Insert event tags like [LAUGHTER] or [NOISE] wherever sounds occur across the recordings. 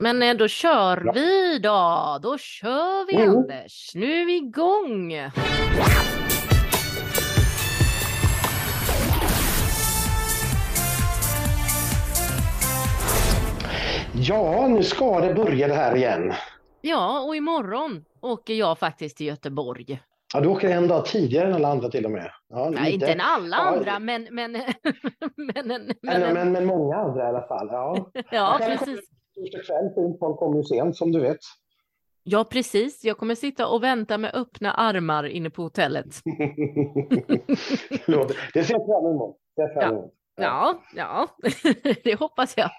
Men eh, då kör Ja. vi då. Då kör vi Mm. Anders. Nu är vi igång. Ja, nu ska det börja det här igen. Ja, och imorgon åker jag faktiskt till Göteborg. Ja, du åker en dag tidigare än alla andra till och med. Ja, Nej, inte än alla Ja, andra, men, men, [LAUGHS] men, men, Men, men, men många andra i alla fall. Ja. [LAUGHS] ja, precis. Torsdag kväll, folk kommer ju sent som du vet. Ja, precis. Jag kommer sitta och vänta med öppna armar inne på hotellet. [LAUGHS] Det ser jag fram emot. Emot. Ja, ja, [LAUGHS] det hoppas jag.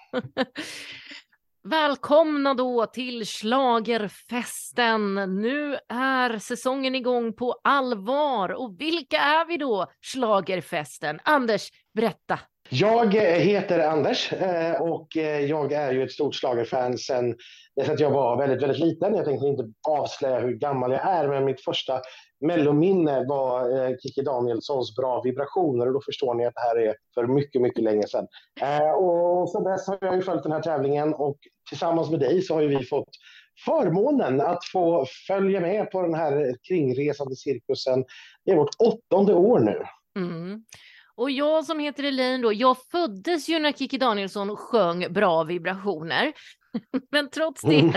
Välkomna då till Schlagerfesten. Nu är säsongen igång på allvar. Och vilka är vi då, Schlagerfesten? Anders, berätta. Jag eh, heter Anders eh, och eh, jag är ju ett stort schlagerfan sen dess att jag var väldigt, väldigt liten. Jag tänkte inte avslöja hur gammal jag är, men mitt första mellominne var Kikki Danielssons Bra vibrationer och då förstår ni att det här är för mycket, mycket länge sedan. Och sen dess har jag ju följt den här tävlingen och tillsammans med dig så har ju vi fått förmånen att få följa med på den här kringresande cirkusen. Det är vårt åttonde år nu. Mm. Och jag som heter Elaine då, jag föddes ju när Kikki Danielsson sjöng Bra vibrationer. [LAUGHS] Men trots det Mm.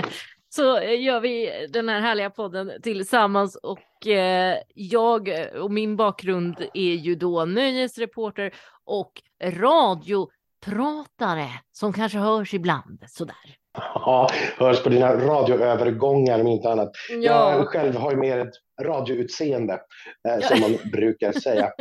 så gör vi den här härliga podden tillsammans och eh, jag och min bakgrund är ju då nöjesreporter och radiopratare som kanske hörs ibland sådär. Ja, hörs på dina radioövergångar om inte annat. Jag själv har ju mer ett radioutseende, eh, som man [LAUGHS] brukar säga.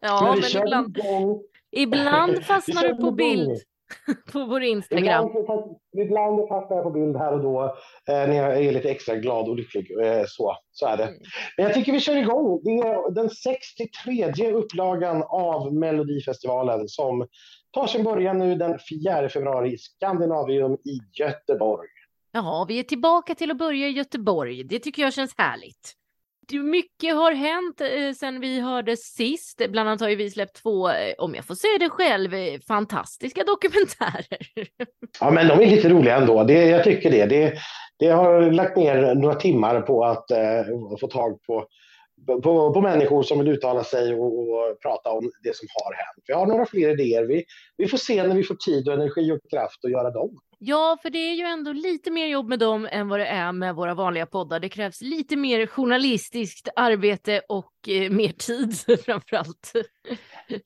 ja men men ibland, igång. ibland fastnar du på bild [LAUGHS] på vår Instagram. Ibland, ibland fastnar jag på bild här och då eh, när jag är lite extra glad och lycklig. Eh, så, så är det. Mm. Men jag tycker vi kör igång. Det är den 63 upplagan av Melodifestivalen som tar sin början nu den 4 februari i Skandinavium i Göteborg. Ja, vi är tillbaka till att börja i Göteborg. Det tycker jag känns härligt. Mycket har hänt eh, sen vi hördes sist. Bland annat har ju vi släppt två, eh, om jag får säga det själv, eh, fantastiska dokumentärer. Ja, men de är lite roliga ändå. Det, jag tycker det. det. Det har lagt ner några timmar på att eh, få tag på, på, på människor som vill uttala sig och, och prata om det som har hänt. Vi har några fler idéer. Vi, vi får se när vi får tid och energi och kraft att göra dem. Ja, för det är ju ändå lite mer jobb med dem än vad det är med våra vanliga poddar. Det krävs lite mer journalistiskt arbete och eh, mer tid [LAUGHS] framför allt.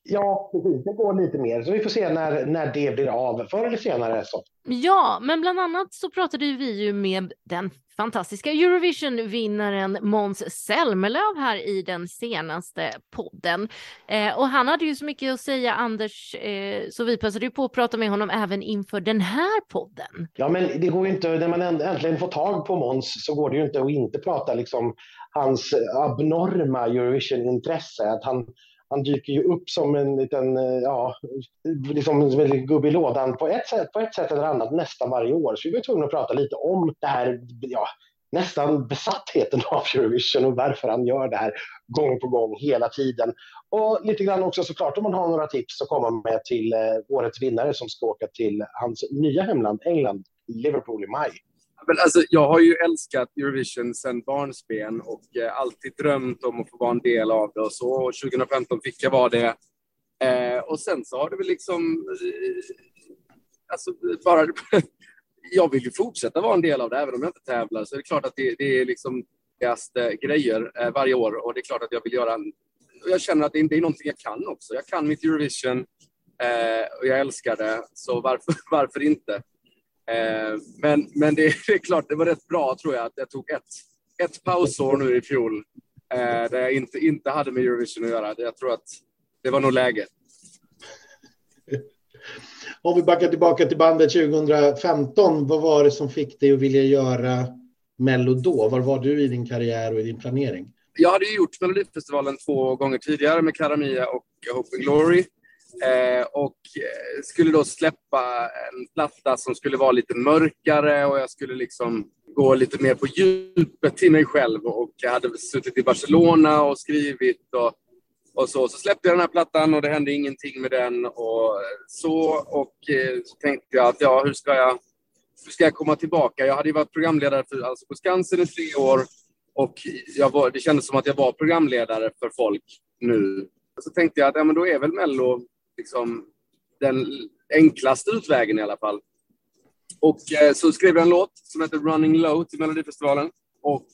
Ja, precis. Det går lite mer. Så vi får se när, när det blir av. Förr eller senare. Så. Ja, men bland annat så pratade vi ju med den fantastiska Eurovision-vinnaren Måns Zelmerlöw här i den senaste podden. Eh, och han hade ju så mycket att säga, Anders, eh, så vi passade ju på att prata med honom även inför den här podden. Ja, men det går ju inte. När man äntligen får tag på Måns så går det ju inte att inte prata liksom hans abnorma Eurovision-intresse. Att han, han dyker ju upp som en liten, eh, ja, liksom en väldigt gubbe i lådan på ett, sätt, på ett sätt eller annat nästan varje år. Så vi var tvungna att prata lite om det här, ja, nästan besattheten av Eurovision och varför han gör det här gång på gång hela tiden. Och lite grann också såklart om man har några tips att komma med till eh, årets vinnare som ska åka till hans nya hemland England, Liverpool i maj. Men alltså, jag har ju älskat Eurovision sedan barnsben och eh, alltid drömt om att få vara en del av det och så. Och 2015 fick jag vara det. Eh, och sen så har det väl liksom... Eh, alltså, bara... [LAUGHS] jag vill ju fortsätta vara en del av det, även om jag inte tävlar. Så är det klart att det, det är liksom viktigaste eh, grejer eh, varje år. Och det är klart att jag vill göra en... och Jag känner att det, det är någonting jag kan också. Jag kan mitt Eurovision eh, och jag älskar det. Så varför, [LAUGHS] varför inte? Eh, men men [LAUGHS] det, är klart, det var rätt bra tror jag att jag tog ett, ett pausår nu i fjol eh, där jag inte, inte hade med Eurovision att göra. Jag tror att det var nog läge. [LAUGHS] Om vi backar tillbaka till bandet 2015, vad var det som fick dig att vilja göra Mello då? Var var du i din karriär och i din planering? Jag hade ju gjort Melodifestivalen två gånger tidigare med Karamia och Hope and Glory. Eh, och eh, skulle då släppa en platta som skulle vara lite mörkare och jag skulle liksom gå lite mer på djupet till mig själv. Och jag hade suttit i Barcelona och skrivit och, och så. Så släppte jag den här plattan och det hände ingenting med den och så. Och eh, så tänkte jag att ja, hur ska jag hur ska jag komma tillbaka? Jag hade ju varit programledare för, alltså på Skansen i tre år och jag var, det kändes som att jag var programledare för folk nu. Så tänkte jag att ja, men då är väl Mello liksom den enklaste utvägen i alla fall. Och eh, så skrev jag en låt som heter Running Low till Melodifestivalen och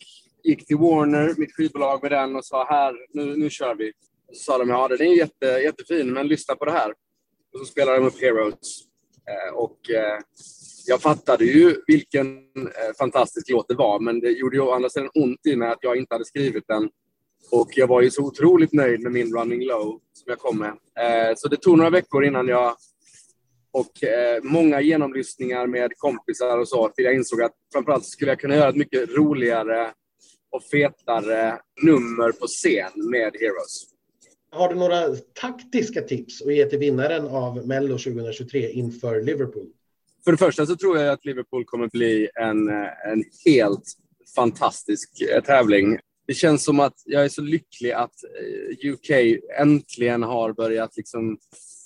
gick till Warner, mitt skivbolag, med den och sa här, nu, nu kör vi. Så sa de, ja den är jätte, jättefin, men lyssna på det här. Och så spelade de upp Heroes. Eh, och eh, jag fattade ju vilken eh, fantastisk låt det var, men det gjorde ju å andra sidan ont i mig att jag inte hade skrivit den. Och jag var ju så otroligt nöjd med min Running Low som jag kom med. Eh, så det tog några veckor innan jag och eh, många genomlyssningar med kompisar och så till jag insåg att framförallt skulle jag kunna göra ett mycket roligare och fetare nummer på scen med Heroes. Har du några taktiska tips att ge till vinnaren av Mello 2023 inför Liverpool? För det första så tror jag att Liverpool kommer bli en, en helt fantastisk eh, tävling. Det känns som att jag är så lycklig att eh, UK äntligen har börjat liksom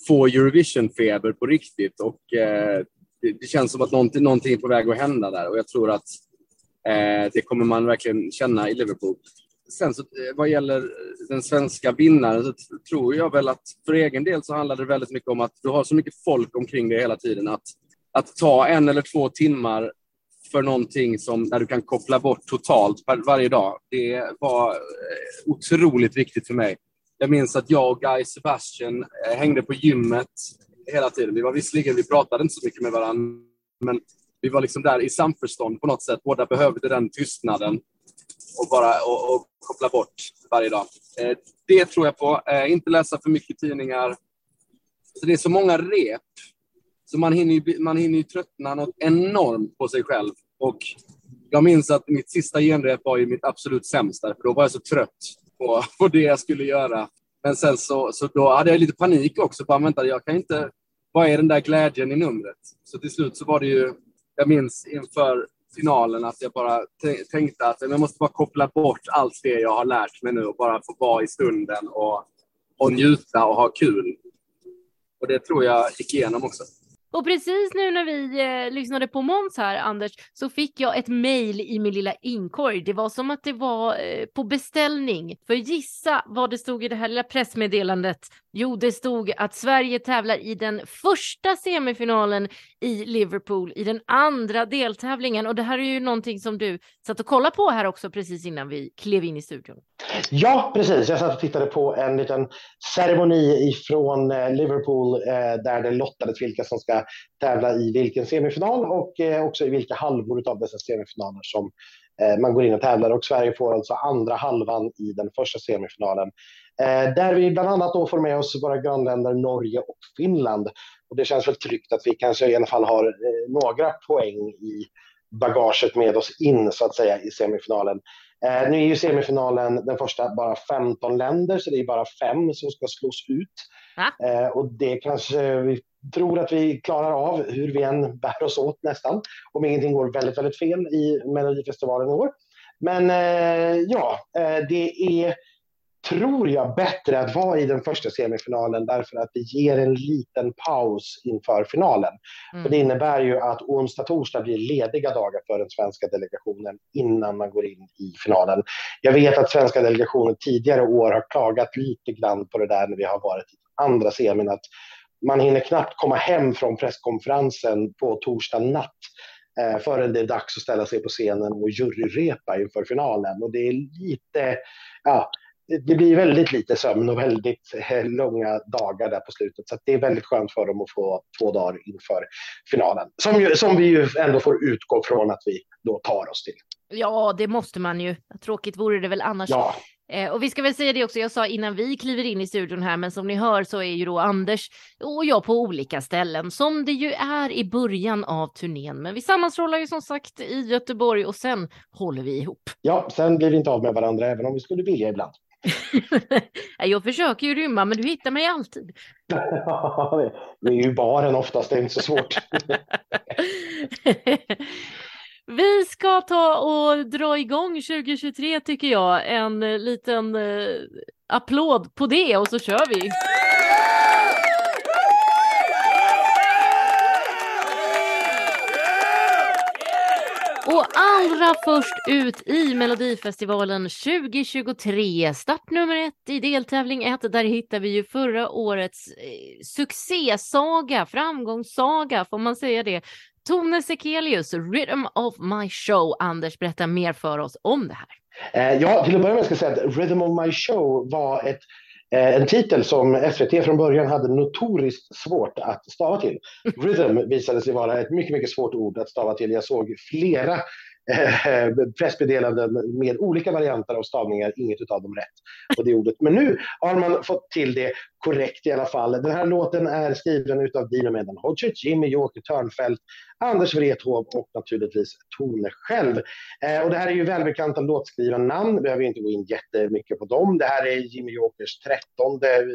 få Eurovision-feber på riktigt och eh, det, det, känns som att någonting, någonting är på väg att hända där och jag tror att eh, det kommer man verkligen känna i Liverpool. Sen så, eh, vad gäller den svenska vinnaren så tror jag väl att för egen del så handlar det väldigt mycket om att du har så mycket folk omkring dig hela tiden att, att ta en eller två timmar för någonting som när du kan koppla bort totalt varje dag. Det var eh, otroligt viktigt för mig. Jag minns att jag och Guy Sebastian eh, hängde på gymmet hela tiden. Vi var visserligen, vi pratade inte så mycket med varandra, men vi var liksom där i samförstånd på något sätt. Båda behövde den tystnaden och bara och, och koppla bort varje dag. Eh, det tror jag på. Eh, inte läsa för mycket tidningar. Så det är så många rep, så man hinner ju, man hinner ju tröttna något enormt på sig själv. Och jag minns att mitt sista genrep var ju mitt absolut sämsta, för då var jag så trött på, [LAUGHS] på det jag skulle göra. Men sen så, så då hade jag lite panik också. Bara, vänta, jag kan inte... Vad är den där glädjen i numret? Så till slut så var det ju... Jag minns inför finalen att jag bara tänkte att jag måste bara koppla bort allt det jag har lärt mig nu och bara få vara i stunden och, och njuta och ha kul. Och det tror jag gick igenom också. Och precis nu när vi eh, lyssnade på Måns här, Anders, så fick jag ett mejl i min lilla inkorg. Det var som att det var eh, på beställning. För gissa vad det stod i det här lilla pressmeddelandet. Jo, det stod att Sverige tävlar i den första semifinalen i Liverpool i den andra deltävlingen. Och det här är ju någonting som du satt och kollade på här också precis innan vi klev in i studion. Ja, precis. Jag satt och tittade på en liten ceremoni ifrån eh, Liverpool eh, där det lottades vilka som ska tävla i vilken semifinal och eh, också i vilka halvor av dessa semifinaler som man går in och tävlar. Och Sverige får alltså andra halvan i den första semifinalen. Eh, där vi bland annat då får med oss våra grannländer Norge och Finland. Och det känns väl tryggt att vi kanske i alla fall har några poäng i bagaget med oss in så att säga i semifinalen. Eh, nu är ju semifinalen den första bara 15 länder, så det är bara fem som ska slås ut. Eh, och det kanske vi tror att vi klarar av hur vi än bär oss åt nästan. Om ingenting går väldigt, väldigt fel i Melodifestivalen i år. Men eh, ja, eh, det är tror jag, bättre att vara i den första semifinalen därför att det ger en liten paus inför finalen. Mm. För det innebär ju att onsdag, torsdag blir lediga dagar för den svenska delegationen innan man går in i finalen. Jag vet att svenska delegationen tidigare år har klagat lite grann på det där när vi har varit i andra semin, att man hinner knappt komma hem från presskonferensen på torsdag natt eh, förrän det är dags att ställa sig på scenen och juryrepa inför finalen. Och det är lite, ja, det blir väldigt lite sömn och väldigt eh, långa dagar där på slutet. Så det är väldigt skönt för dem att få två dagar inför finalen. Som, ju, som vi ju ändå får utgå från att vi då tar oss till. Ja, det måste man ju. Tråkigt vore det väl annars. Ja. Eh, och vi ska väl säga det också, jag sa innan vi kliver in i studion här, men som ni hör så är ju då Anders och jag på olika ställen, som det ju är i början av turnén. Men vi sammanstrålar ju som sagt i Göteborg och sen håller vi ihop. Ja, sen blir vi inte av med varandra, även om vi skulle vilja ibland. [LAUGHS] jag försöker ju rymma, men du hittar mig alltid. [LAUGHS] det är ju baren oftast, det är inte så svårt. [LAUGHS] Vi ska ta och dra igång 2023 tycker jag. En liten eh, applåd på det och så kör vi. Och allra först ut i Melodifestivalen 2023, start nummer ett i deltävling ett, där hittar vi ju förra årets eh, succésaga, framgångssaga, får man säga det? Tone Sekelius, Rhythm of my show. Anders, berätta mer för oss om det här. Eh, ja, till att börja med ska jag säga att Rhythm of my show var ett en titel som SVT från början hade notoriskt svårt att stava till. [LAUGHS] Rhythm visade sig vara ett mycket, mycket svårt ord att stava till. Jag såg flera eh, [LAUGHS] pressmeddelanden med olika varianter av stavningar, inget av dem rätt på det ordet. Men nu har man fått till det korrekt i alla fall. Den här låten är skriven av Dino Medan Hodgic, Jimmy Joker Törnfeldt, Anders Wrethov och naturligtvis Tone själv. Eh, och det här är ju välbekanta låtskrivarnamn, behöver inte gå in jättemycket på dem. Det här är Jimmy Jokers trettonde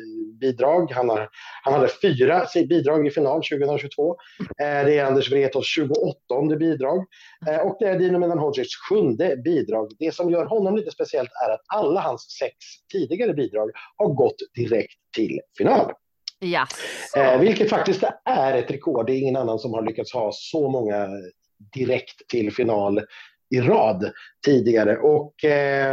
bidrag. Han, har, han hade fyra bidrag i final 2022. Eh, det är Anders Wrethovs 28 bidrag eh, och det är Dino Medan sjunde bidrag. Det som gör honom lite speciellt är att alla hans sex tidigare bidrag har gått direkt till final. Ja. Eh, vilket faktiskt är ett rekord. Det är ingen annan som har lyckats ha så många direkt till final i rad tidigare. Och eh,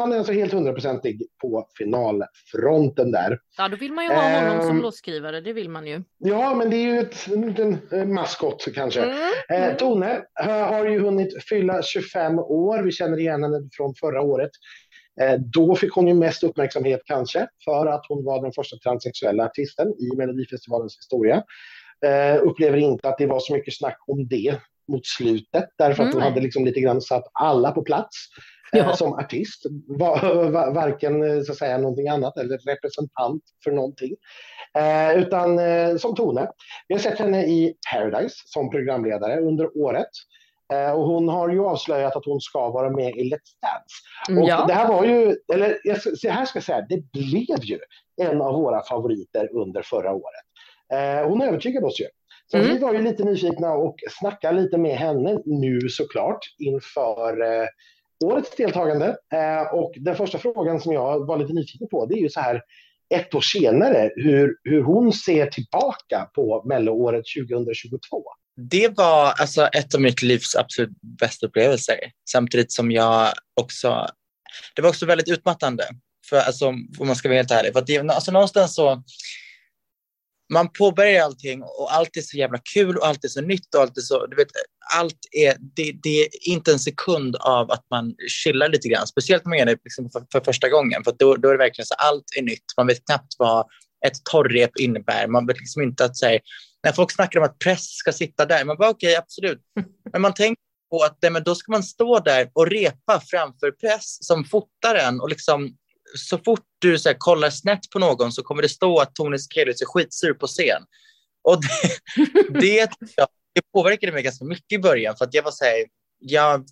han är alltså helt hundraprocentig på finalfronten där. Ja, då vill man ju ha honom eh, som låtskrivare, det vill man ju. Ja, men det är ju ett, en, en maskot kanske. Mm. Eh, mm. Tone har ju hunnit fylla 25 år. Vi känner igen henne från förra året. Eh, då fick hon ju mest uppmärksamhet kanske för att hon var den första transsexuella artisten i Melodifestivalens historia. Uh, upplever inte att det var så mycket snack om det mot slutet därför att mm. hon hade liksom lite grann satt alla på plats uh, ja. som artist. Var, var, varken så att säga någonting annat eller representant för någonting. utan som Tone. Vi har sett henne i Paradise som programledare under året. Eh, och hon har ju avslöjat att hon ska vara med i Let's Dance. Mm, och ja. det här var ju, eller så här ska jag säga, det blev ju en av våra favoriter under förra året. Eh, hon övertygade oss ju. Så mm. vi var ju lite nyfikna och snackade lite med henne nu såklart inför eh, årets deltagande. Eh, och den första frågan som jag var lite nyfiken på det är ju så här ett år senare hur, hur hon ser tillbaka på melloåret 2022 det var alltså ett av mitt livs absolut bästa upplevelser. Samtidigt som jag också... Det var också väldigt utmattande, för, alltså, om man ska vara helt ärlig. För att det, alltså, någonstans så... Man påbörjar allting och allt är så jävla kul och allt är så nytt och allt är så... Du vet, allt är, det, det är inte en sekund av att man chillar lite grann. Speciellt om man gör det liksom för, för, första gången. För då, då är det verkligen så allt är nytt. Man vet knappt vad ett torrrep innebär. Man vet liksom inte att säga när folk snackar om att press ska sitta där, man bara okej, okay, absolut. Men man tänker på att men då ska man stå där och repa framför press som fotar en och liksom så fort du så här, kollar snett på någon så kommer det stå att Tone Sekelius är skitsur på scen. Och det, [LAUGHS] det, det påverkade mig ganska mycket i början för att jag var så här, jag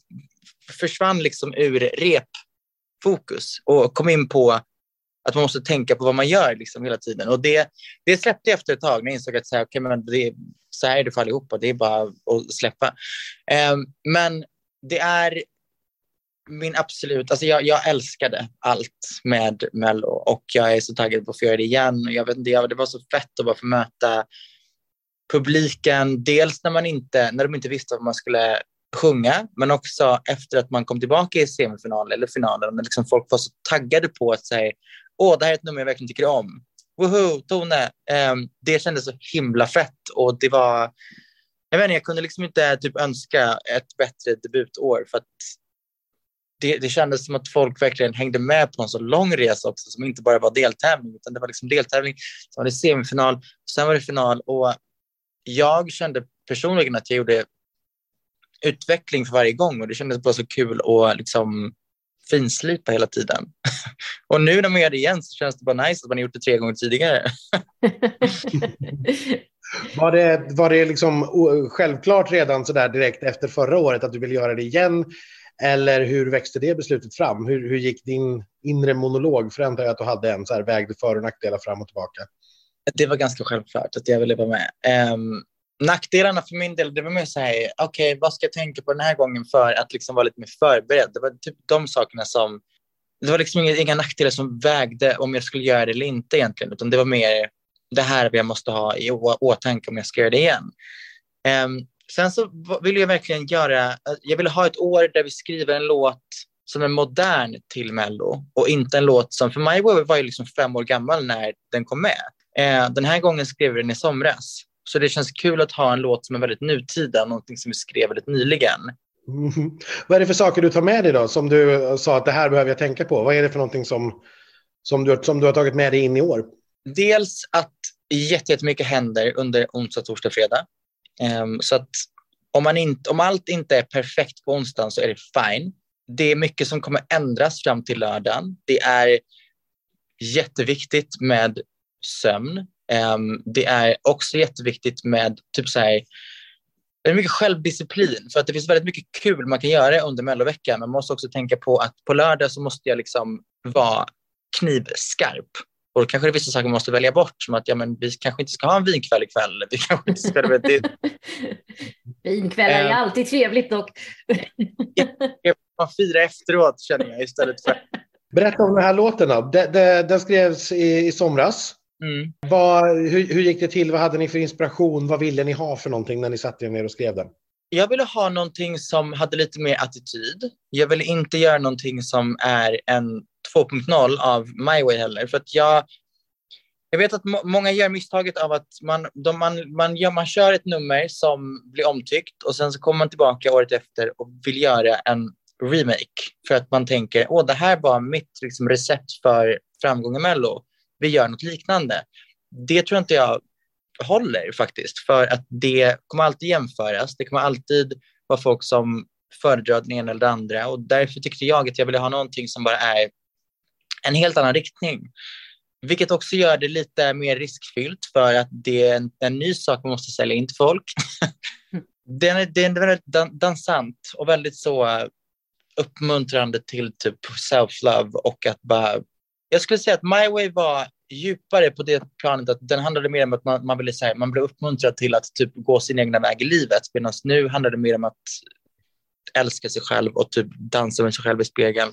försvann liksom ur repfokus och kom in på att man måste tänka på vad man gör liksom hela tiden. Och det, det släppte jag efter ett tag när jag insåg att så här, okay, men det, så här är det för allihopa, det är bara att släppa. Eh, men det är min absolut, alltså jag, jag älskade allt med Mello och jag är så taggad på att få göra det igen. Jag vet inte, det var så fett att bara få möta publiken, dels när man inte, när de inte visste vad man skulle sjunga, men också efter att man kom tillbaka i semifinalen eller finalen, när liksom folk var så taggade på att säga åh, det här är ett nummer jag verkligen tycker om. Woho, Tone! Um, det kändes så himla fett och det var, jag vet inte, jag kunde liksom inte typ önska ett bättre debutår för att det, det kändes som att folk verkligen hängde med på en så lång resa också som inte bara var deltävling utan det var liksom deltävling, sen var det semifinal, sen var det final och jag kände personligen att jag gjorde utveckling för varje gång och det kändes bara så kul att liksom finslipa hela tiden. [LAUGHS] och nu när man gör det igen så känns det bara nice att man har gjort det tre gånger tidigare. [LAUGHS] var det, var det liksom självklart redan så där direkt efter förra året att du vill göra det igen? Eller hur växte det beslutet fram? Hur, hur gick din inre monolog? För jag att du hade en så här vägde för och nackdelar fram och tillbaka. Det var ganska självklart att jag ville vara med. Um, nackdelarna för min del, det var mer så här, okej, okay, vad ska jag tänka på den här gången för att liksom vara lite mer förberedd? Det var typ de sakerna som, det var liksom inga, inga nackdelar som vägde om jag skulle göra det eller inte egentligen, utan det var mer det här jag måste ha i åtanke om jag ska göra det igen. Um, sen så vill jag verkligen göra, jag vill ha ett år där vi skriver en låt som är modern till Mello och inte en låt som, för My Way var ju liksom fem år gammal när den kom med. Uh, den här gången skrev vi den i somras. Så det känns kul att ha en låt som är väldigt nutida, någonting som vi skrev väldigt nyligen. Mm. Vad är det för saker du tar med dig då, som du sa att det här behöver jag tänka på? Vad är det för någonting som, som, du, som du har tagit med dig in i år? Dels att jättemycket händer under onsdag, torsdag, fredag. Um, så att om, man inte, om allt inte är perfekt på onsdagen så är det fine. Det är mycket som kommer ändras fram till lördagen. Det är jätteviktigt med sömn. Um, det är också jätteviktigt med typ så här, det är mycket självdisciplin för att det finns väldigt mycket kul man kan göra under melloveckan. Man måste också tänka på att på lördag så måste jag liksom vara knivskarp. Och då kanske det är vissa saker man måste välja bort, som att ja, men vi kanske inte ska ha en vinkväll ikväll. Vi kanske inte ska, [LAUGHS] [LAUGHS] det... Vinkvällar är uh, alltid trevligt dock. man firar efteråt känner jag istället för... Berätta om den här låten då. Den, den skrevs i, i somras. Mm. Vad, hur, hur, gick det till? Vad hade ni för inspiration? Vad ville ni ha för någonting när ni satte er ner och skrev den? Jag ville ha någonting som hade lite mer attityd. Jag ville inte göra någonting som är en 2.0 av My Way heller. För att jag, jag vet att må många gör misstaget av att man, de, man, man, gör, man kör ett nummer som blir omtyckt och sen så kommer man tillbaka året efter och vill göra en remake för att man tänker åh det här var mitt liksom, recept för framgång i Mello. Vi gör något liknande. Det tror inte jag håller faktiskt för att det kommer alltid jämföras. Det kommer alltid vara folk som föredrar den ena eller den andra och därför tyckte jag att jag ville ha någonting som bara är en helt annan riktning. Vilket också gör det lite mer riskfyllt för att det är en, en ny sak man måste sälja in till folk. [LAUGHS] den är, den är väldigt dansant och väldigt så uppmuntrande till typ self-love och att bara... Jag skulle säga att My Way var djupare på det planet att den handlade mer om att man, man ville säga, man blev uppmuntrad till att typ gå sin egna väg i livet medan nu handlar det mer om att älska sig själv och typ dansa med sig själv i spegeln.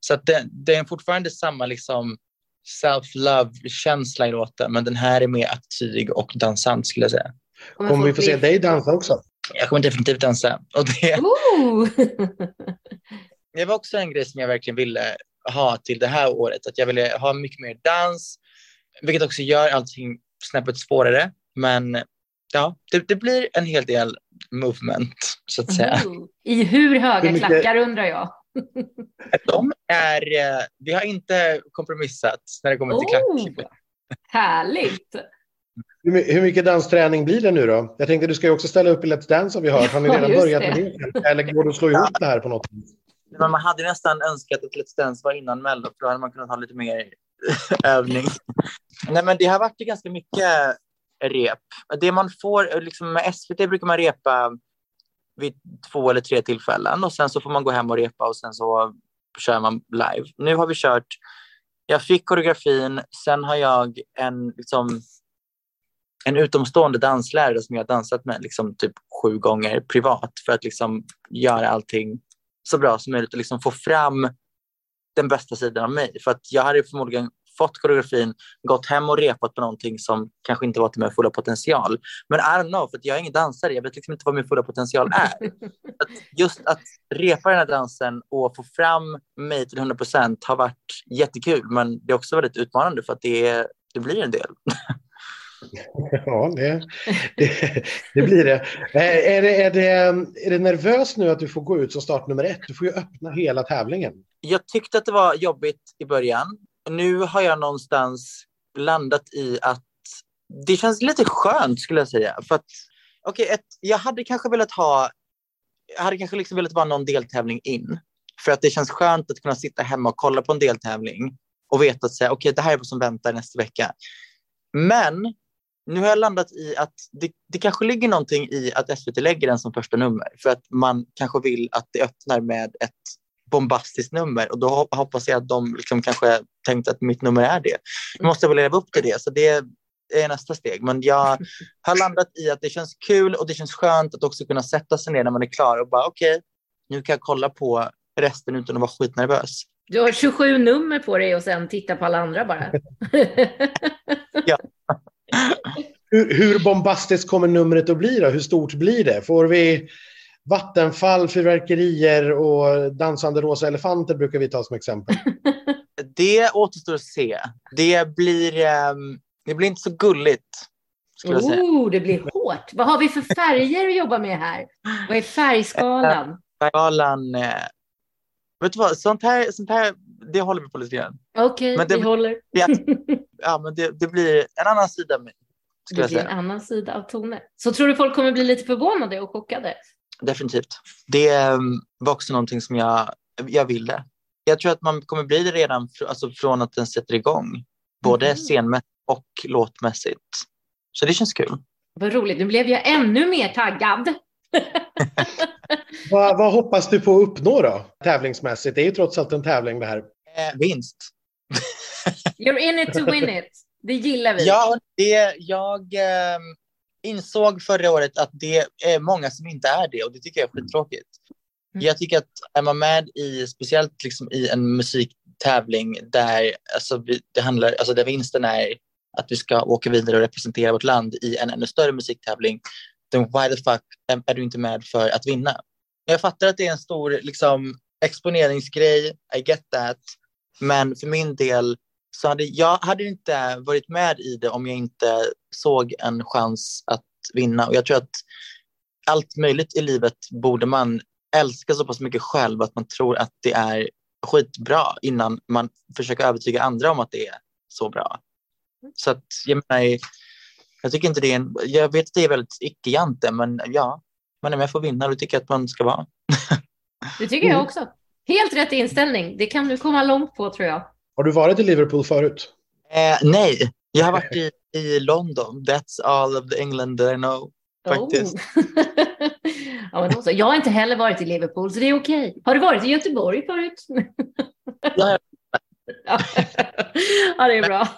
Så att det, det är fortfarande samma liksom self-love-känsla i låten, men den här är mer attityd och dansant skulle jag säga. Kommer vi få se dig dansa också? Jag kommer definitivt dansa. Och det, [LAUGHS] det var också en grej som jag verkligen ville ha till det här året, att jag ville ha mycket mer dans, vilket också gör allting snäppet svårare. Men ja, det, det blir en hel del movement, så att säga. Mm. I hur höga mycket... klackar undrar jag? [LAUGHS] De är, eh, vi har inte kompromissat när det kommer till oh, klack. Härligt! Hur mycket dansträning blir det nu då? Jag tänkte du ska ju också ställa upp i Let's Dance har vi hört. Har ni redan ja, börjat det. med det? Eller går det att slå ihop det här på något vis? Men man hade nästan önskat att Let's Dance var innan Mello, för då hade man kunnat ha lite mer [LAUGHS] övning. Nej, men det har varit ganska mycket rep. Det man får, liksom med SVT brukar man repa vid två eller tre tillfällen och sen så får man gå hem och repa och sen så kör man live. Nu har vi kört, jag fick koreografin, sen har jag en, liksom, en utomstående danslärare som jag har dansat med liksom, typ sju gånger privat för att liksom, göra allting så bra som möjligt och liksom, få fram den bästa sidan av mig. För att jag hade förmodligen fått koreografin, gått hem och repat på någonting som kanske inte var till min fulla potential. Men I don't know, för jag är ingen dansare, jag vet liksom inte vad min fulla potential är. [LAUGHS] Att just att repa den här dansen och få fram mig till 100 procent har varit jättekul, men det är också väldigt utmanande för att det, det blir en del. [LAUGHS] [LAUGHS] Ja, det, det, det, blir det. Eh, är, det, är, det. är det nervöst nu att du får gå ut som startnummer ett? Du får ju öppna hela tävlingen. Jag tyckte att det var jobbigt i början nu har jag någonstans landat i att det känns lite skönt skulle jag säga. För att, okay, ett, jag hade kanske velat ha, jag hade kanske liksom velat vara någon deltävling in. För att det känns skönt att kunna sitta hemma och kolla på en deltävling och veta att säga, okay, det här är vad som väntar nästa vecka. Men nu har jag landat i att det, det kanske ligger någonting i att SVT lägger den som första nummer för att man kanske vill att det öppnar med ett bombastiskt nummer och då hoppas jag att de liksom kanske tänkte att mitt nummer är det. Jag måste väl leva upp till det, så det är nästa steg. Men jag har landat i att det känns kul och det känns skönt att också kunna sätta sig ner när man är klar och bara okej, okay, nu kan jag kolla på resten utan att vara skitnervös. Du har 27 nummer på dig och sen titta på alla andra bara. [LAUGHS] ja. Hur, hur bombastiskt kommer numret att bli då? Hur stort blir det? Får vi vattenfall, fyrverkerier och dansande rosa elefanter brukar vi ta som exempel. [LAUGHS] Det återstår att se. Det blir, um, det blir inte så gulligt. Oh, det blir hårt. Vad har vi för färger att jobba med här? Vad är färgskalan? Skalan, eh, vet du vad, sånt här, sånt här det håller vi på lite grann. Okej, det- vi håller. Ja, [LAUGHS] ja men det, det blir en annan sida. Skulle Det jag blir en annan sida av Tone. Så tror du folk kommer bli lite förvånade och chockade? Definitivt. Det um, var också någonting som jag, jag ville. Jag tror att man kommer bli det redan fr- alltså från att den sätter igång. Både Mhm. scenmässigt och låtmässigt. Så det känns kul. Vad roligt, nu blev jag ännu mer taggad. Vad, vad hoppas du på att uppnå då, tävlingsmässigt? Det är ju trots allt en tävling det här. Eh, vinst. [LAUGHS] You're in it to win it. Det gillar vi. Ja, det, jag ehm, insåg förra året att det är många som inte är det och det tycker jag är skittråkigt. Mm. Jag tycker att är man med i, speciellt liksom i en musiktävling där, alltså, vi, det handlar, alltså där vinsten är att vi ska åka vidare och representera vårt land i en ännu större musiktävling, then why the fuck är, är du inte med för att vinna? Jag fattar att det är en stor liksom, exponeringsgrej, I get that, men för min del så hade jag hade inte varit med i det om jag inte såg en chans att vinna. Och jag tror att allt möjligt i livet borde man älska så pass mycket själv att man tror att det är skitbra innan man försöker övertyga andra om att det är så bra. Så att jag menar, jag tycker inte det är en, jag vet att det är väldigt icke-jante, men ja, man är med för att vinna och det tycker jag att man ska vara. Det tycker jag också. Helt rätt inställning. Det kan du komma långt på tror jag. Har du varit i Liverpool förut? Eh, nej, jag har varit i, i London. That's all of the England that I know. Faktiskt. Oh. [LAUGHS] ja, men. Jag har inte heller varit i Liverpool, så det är okej. Har du varit i Göteborg förut? Ja, ja. [LAUGHS] ja, det är bra.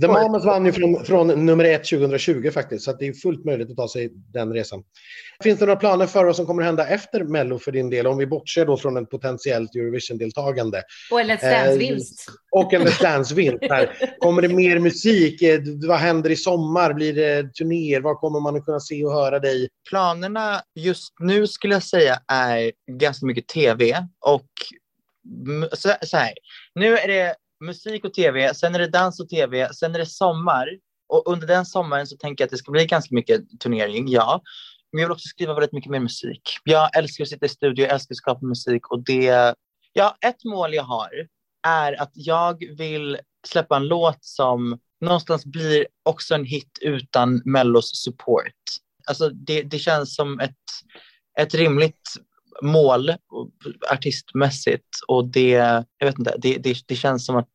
The. Mamas vann ju från, från nummer ett 2020 faktiskt, så att det är fullt möjligt att ta sig den resan. Finns det några planer för vad som kommer hända efter Mello för din del, om vi bortser då från ett potentiellt Eurovision-deltagande Och en Let's Dance-vinst. och en Let's Dance-vinst? Kommer det mer musik? Eh, Vad händer i sommar? Blir det turnéer? Var kommer man att kunna se och höra dig? Planerna just nu skulle jag säga är ganska mycket tv och så, så här. Nu är det musik och tv, sen är det dans och tv, sen är det sommar och under den sommaren så tänker jag att det ska bli ganska mycket turnering, ja. Men jag vill också skriva väldigt mycket mer musik. Jag älskar att sitta i studio, jag älskar att skapa musik och det, ja, ett mål jag har är att jag vill släppa en låt som någonstans blir också en hit utan Mellos support. Alltså det, det känns som ett, ett rimligt mål artistmässigt och det, jag vet inte, det, det, det känns som att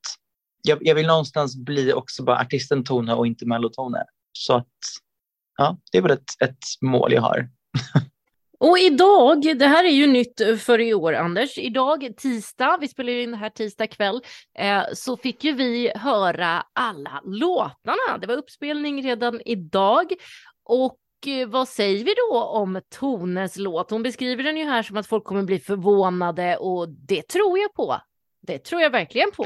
jag, jag vill någonstans bli också bara artisten Tone och inte Mellotone. Så att, ja, det är väl ett, ett mål jag har. [LAUGHS] Och idag, det här är ju nytt för i år Anders, idag tisdag, vi spelar ju in det här tisdag kväll, eh, så fick ju vi höra alla låtarna. Det var uppspelning redan idag. Och vad säger vi då om Tones låt? Hon beskriver den ju här som att folk kommer bli förvånade och det tror jag på. Det tror jag verkligen på.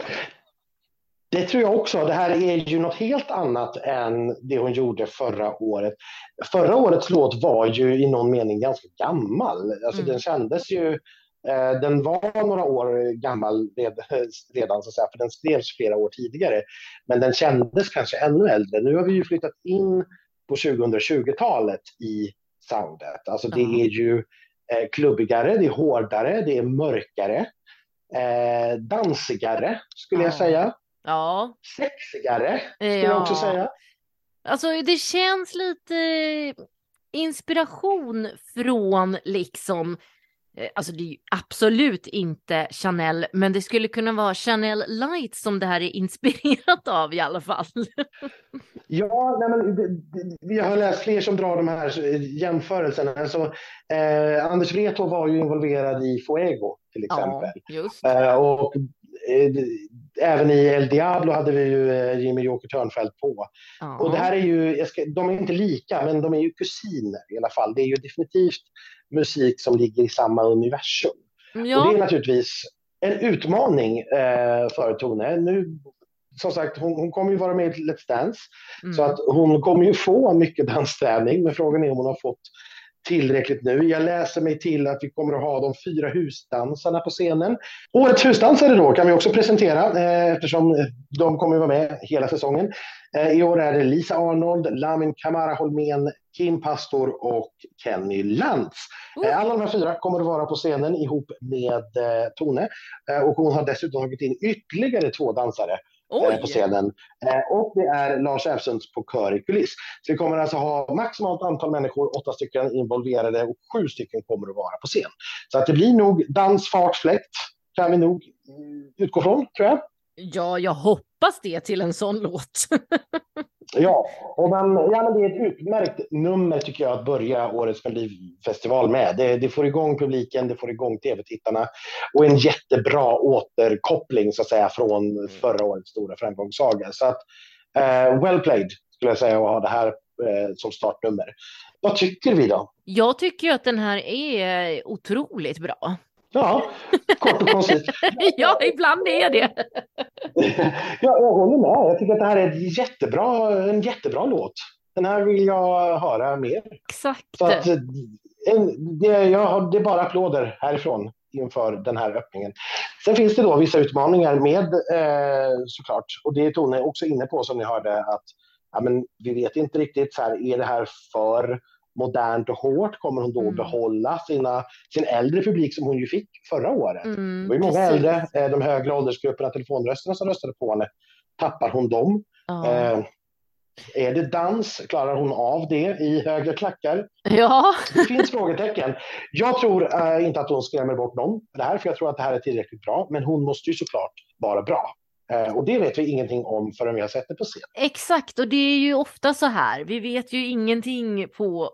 Det tror jag också. Det här är ju något helt annat än det hon gjorde förra året. Förra årets låt var ju i någon mening ganska gammal. Alltså Mm. den kändes ju... Eh, den var några år gammal red, redan, så att säga, för den skrevs flera år tidigare. Men den kändes kanske ännu äldre. Nu har vi ju flyttat in på 2020-talet i soundet. Alltså det är ju eh, klubbigare, det är hårdare, det är mörkare. Eh, dansigare, skulle jag Ja. säga Ja, sexigare, skulle jag också säga. Alltså det känns lite inspiration från liksom, alltså det är ju absolut inte Chanel, men det skulle kunna vara Chanel Light som det här är [LAUGHS] inspirerat av i alla fall. Ja, nej men, det, det, vi har läst fler som drar de här eh, jämförelserna. Alltså, eh, Anders Wrethov var ju involverad i Fuego till exempel. just. Eh, och eh, även i El Diablo hade vi ju eh, Jimmy Joker Törnfeldt på. Ja. Och det här är ju, ska, de är inte lika, men de är ju kusiner i alla fall. Det är ju definitivt musik som ligger i samma universum. Och det är ja, naturligtvis en utmaning eh, för Tone. Nu som sagt, hon, hon kommer ju vara med i Let's Dance. Mm. Så att hon kommer ju få mycket dansträning, men frågan är om hon har fått tillräckligt nu. Jag läser mig till att vi kommer att ha de fyra husdansarna på scenen. Årets husdansare då kan vi också presentera eh, eftersom de kommer att vara med hela säsongen. Eh, I år är det Lisa Arnold, Lamin Kamara Holmén, Kim Pastor och Kenny Lantz. Eh, alla de här fyra kommer att vara på scenen ihop med eh, Tone eh, och hon har dessutom tagit in ytterligare två dansare Oj! eh, på scenen. Eh, Och det är Lars Äfsunds på kör i kuliss. Så vi kommer alltså ha maximalt antal människor, åtta stycken involverade och sju stycken kommer att vara på scen. Så att det blir nog dans, fart, fläkt kan vi nog mm, utgå från, tror jag. Ja, jag hoppas det till en sån låt. [LAUGHS] Ja, och man, ja men det är ett utmärkt nummer tycker jag att börja årets Melodifestival med. Det, det får igång publiken, det får igång tv-tittarna och en jättebra återkoppling så att säga från förra årets stora framgångssaga. Så att eh, well played skulle jag säga att ha det här eh, som startnummer. Vad tycker vi då? Jag tycker ju att den här är otroligt bra. Ja, kort och koncist. [LAUGHS] ja, ibland är det. [LAUGHS] ja, jag håller med. Jag tycker att det här är ett jättebra, en jättebra låt. Den här vill jag höra mer. Exakt. Så att, en, det, jag har, det är bara applåder härifrån inför den här öppningen. Sen finns det då vissa utmaningar med eh, såklart, och det är Tone också inne på som ni hörde att ja, men vi vet inte riktigt, så här, är det här för modernt och hårt? Kommer hon då Mm. behålla sina, sin äldre publik som hon ju fick förra året? Mm, Det var ju många precis. äldre, eh, de högre åldersgrupperna, telefonrösterna som röstade på henne. Tappar hon dem? Ja. Eh, är det dans? Klarar hon av det i högre klackar? ja. Det finns frågetecken. Jag tror eh, inte att hon skrämmer bort någon med det här, för jag tror att det här är tillräckligt bra. Men hon måste ju såklart vara bra. Eh, och det vet vi ingenting om förrän vi har sett det på scen. Exakt, och det är ju ofta så här. Vi vet ju ingenting på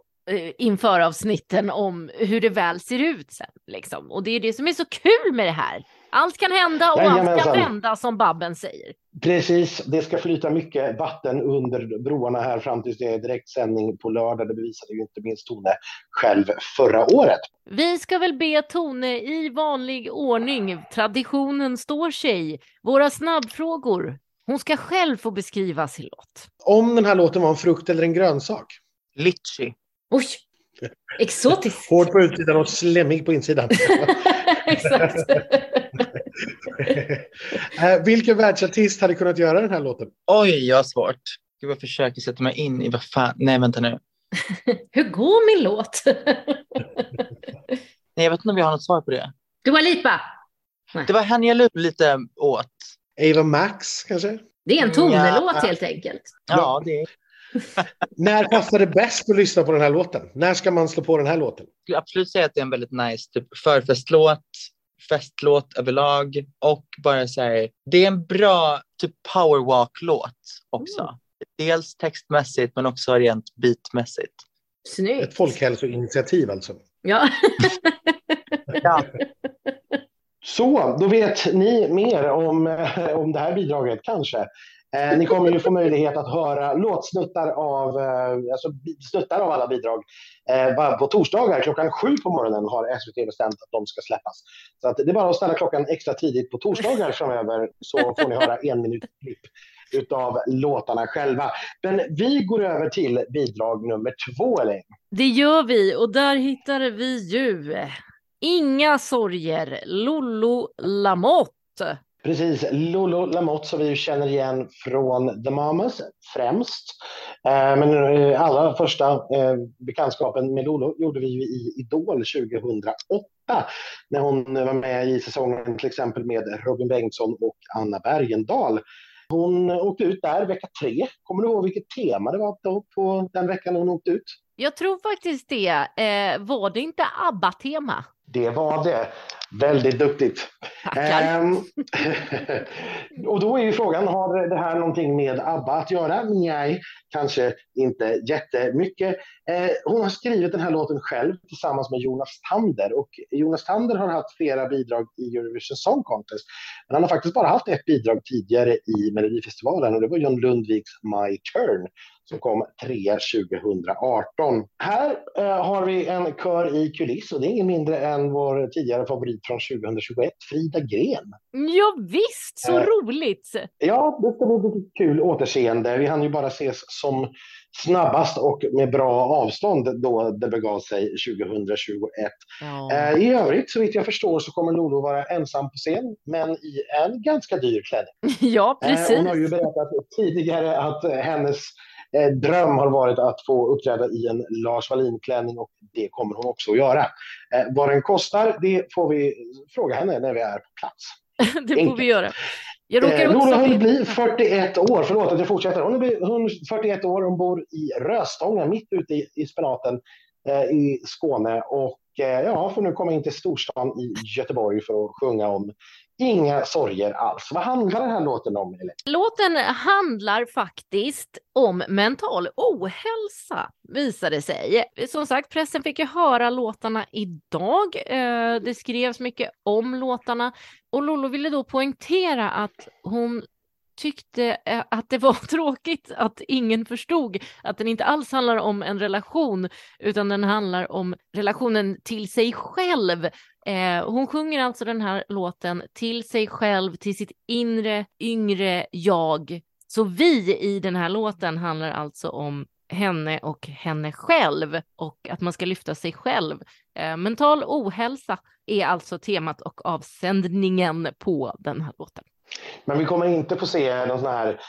inför avsnitten om hur det väl ser ut sen. Liksom. Och det är det som är så kul med det här. Allt kan hända och allt kan Jajamensan. vända som Babben säger. Precis, det ska flyta mycket vatten under broarna här fram tills det är direktsändning på lördag. Det bevisade ju inte minst Tone själv förra året. Vi ska väl be Tone i vanlig ordning. Traditionen står sig. Våra snabbfrågor. Hon ska själv få beskriva sin låt. Om den här låten var en frukt eller en grönsak? Litchi. Oj, exotiskt. [LAUGHS] Hård på utsidan och slemmig på insidan. [LAUGHS] Exakt. [LAUGHS] Eh, Vilken världsartist hade kunnat göra den här låten? Oj, jag har svårt. Gud, jag försöker sätta mig in i vad fan. Nej, vänta nu. Hur går min låt? Nej, jag vet inte om vi har något svar på det. Dua Lipa. Det var henne jag lurade lite åt. Ava Max kanske? Det är en Ja. Tone-låt helt enkelt. Ja, det är [LAUGHS] När passar det bäst att lyssna på den här låten? När ska man slå på den här låten? Jag skulle absolut säga att det är en väldigt nice typ, förfestlåt, festlåt överlag och bara så här, det är en bra typ powerwalk-låt också. Mm. Dels textmässigt men också rent beatmässigt. Snyggt. Ett folkhälsoinitiativ alltså. Ja. [LAUGHS] Ja. Så, då vet ni mer om, eh, om det här bidraget kanske. Eh, ni kommer ju få möjlighet att höra låtsnuttar av, eh, alltså snuttar av alla bidrag. Eh, bara på torsdagar klockan sju på morgonen har SVT bestämt att de ska släppas. Så att det är bara att ställa klockan extra tidigt på torsdagar framöver så får ni höra en minut klipp utav låtarna själva. Men vi går över till bidrag nummer två, Elaine. Det gör vi och där hittar vi ju Inga sorger, Lollo Lamotte. Precis, Lolo Lamotte som vi ju känner igen från The Mamas främst. Eh, men eh, allra första eh, bekantskapen med Lolo gjorde vi ju i Idol 2008 när hon var med i säsongen till exempel med Robin Bengtsson och Anna Bergendahl. Hon åkte ut där vecka tre. Kommer du ihåg vilket tema det var då på den veckan hon åkte ut? Jag tror faktiskt det. Eh, var det inte ABBA-tema? Det var det. Väldigt duktigt. Ehm, [LAUGHS] och då är ju frågan, har det här någonting med ABBA att göra? Nej, kanske inte jättemycket. Eh, hon har skrivit den här låten själv tillsammans med Jonas Tander och Jonas Tander har haft flera bidrag i Eurovision Song Contest. Men han har faktiskt bara haft ett bidrag tidigare i Melodifestivalen och det var John Lundviks My Turn som kom trea 2018. Här eh, har vi en kör i kuliss och det är ingen mindre än vår tidigare favorit från 2021, Frida Gren. Ja, visst, så eh, roligt! Ja, det ska bli lite kul återseende. Vi hann ju bara ses som snabbast och med bra avstånd då det begav sig 2021. Ja. Eh, I övrigt, så vitt jag förstår, så kommer Lolo vara ensam på scen, men i en ganska dyr klädning. [LAUGHS] Ja, precis. Eh, hon har ju berättat tidigare att hennes dröm har varit att få uppträda i en Lars Wallin-klänning och det kommer hon också att göra. Vad den kostar, det får vi fråga henne när vi är på plats. [LAUGHS] det får Enkelt. vi göra. Jag råkar också... Nora hunnit bli 41 år, förlåt att jag fortsätter. Hon är 41 år, hon bor i Röstånga, mitt ute i, i spenaten eh, i Skåne. Och eh, ja, får nu komma in till storstan i Göteborg för att sjunga om Inga sorger alls. Vad handlar den här låten om? Eller? Låten handlar faktiskt om mental ohälsa, visade sig. Som sagt, pressen fick ju höra låtarna idag. Eh, det skrevs mycket om låtarna och Lollo ville då poängtera att hon tyckte eh, att det var [LAUGHS] tråkigt att ingen förstod att den inte alls handlar om en relation utan den handlar om relationen till sig själv. Eh, hon sjunger alltså den här låten till sig själv, till sitt inre, yngre jag. Så vi i den här låten handlar alltså om henne och henne själv och att man ska lyfta sig själv. Eh, mental ohälsa är alltså temat och avsändningen på den här låten. Men vi kommer inte få se någon sån här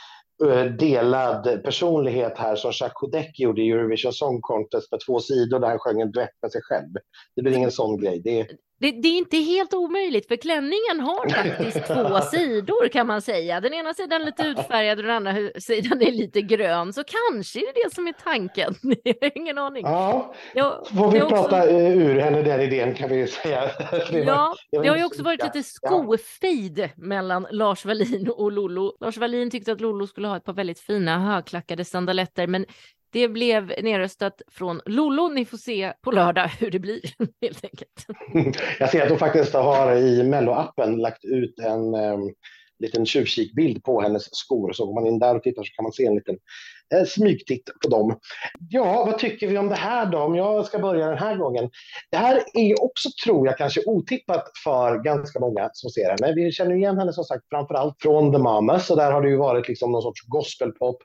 eh, delad personlighet här som Jacques Kodek gjorde i Eurovision Song Contest med två sidor där han sjöng en duett med sig själv. Det blir ingen sån grej. Det, det, det, är inte helt omöjligt, för klänningen har faktiskt [LAUGHS] två sidor kan man säga. Den ena sidan är lite utfärgad och den andra sidan är lite grön. Så kanske är det det som är tanken. [LAUGHS] Jag har ingen aning. Ja, jag, får vi också... prata ur henne den idén kan vi säga. [LAUGHS] ja, det har ju också varit lite skofejd ja. mellan Lars Wallin och Lollo. Lars Wallin tyckte att Lollo skulle ha ett par väldigt fina högklackade sandaletter, men det blev nedröstat från Lollo. Ni får se på lördag hur det blir [LAUGHS] helt enkelt. [LAUGHS] Jag ser att de faktiskt har i Mello-appen lagt ut en um, liten tjuvkikbild på hennes skor. Så går man in där och tittar så kan man se en liten eh, smygtitt på dem. Ja, vad tycker vi om det här då? Om jag ska börja den här gången. Det här är också, tror jag, kanske otippat för ganska många som ser henne. Vi känner igen henne som sagt framför allt från The Mamas och där har det ju varit liksom någon sorts gospelpop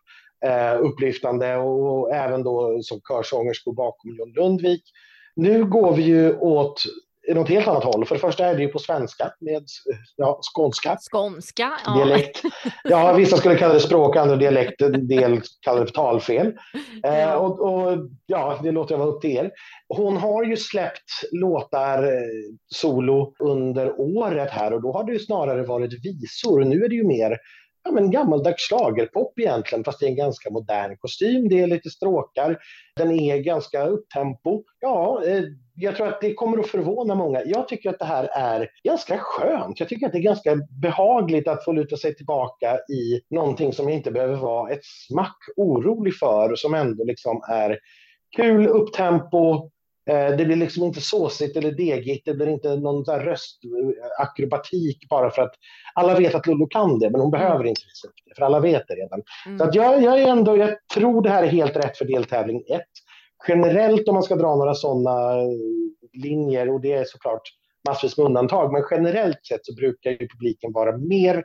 upplyftande och även då som körsångerskor bakom John Lundvik. Nu går vi ju åt något helt annat håll. För det första är det ju på svenska med ja, skånska. Skånska, ja. Dialekt. Ja, vissa skulle kalla det språk, andra dialekt, en del kallar det talfel. Eh, och, och, ja, det låter jag vara upp till er. Hon har ju släppt låtar eh, solo under året här och då har det ju snarare varit visor. Nu är det ju mer ja, men gammaldags schlagerpop egentligen, fast det är en ganska modern kostym. Det är lite stråkar, den är ganska upptempo. Ja, eh, jag tror att det kommer att förvåna många. Jag tycker att det här är ganska skönt. Jag tycker att det är ganska behagligt att få luta sig tillbaka i någonting som jag inte behöver vara ett smack orolig för, som ändå liksom är kul upptempo, det blir liksom inte såsigt eller degigt, det blir inte någon röstakrobatik bara för att alla vet att Lollo kan det, men hon mm. behöver inte visa upp det, för alla vet det redan. Mm. Så att jag, jag, är ändå, jag tror det här är helt rätt för deltävling 1. Generellt om man ska dra några sådana linjer, och det är såklart massvis med undantag, men generellt sett så brukar ju publiken vara mer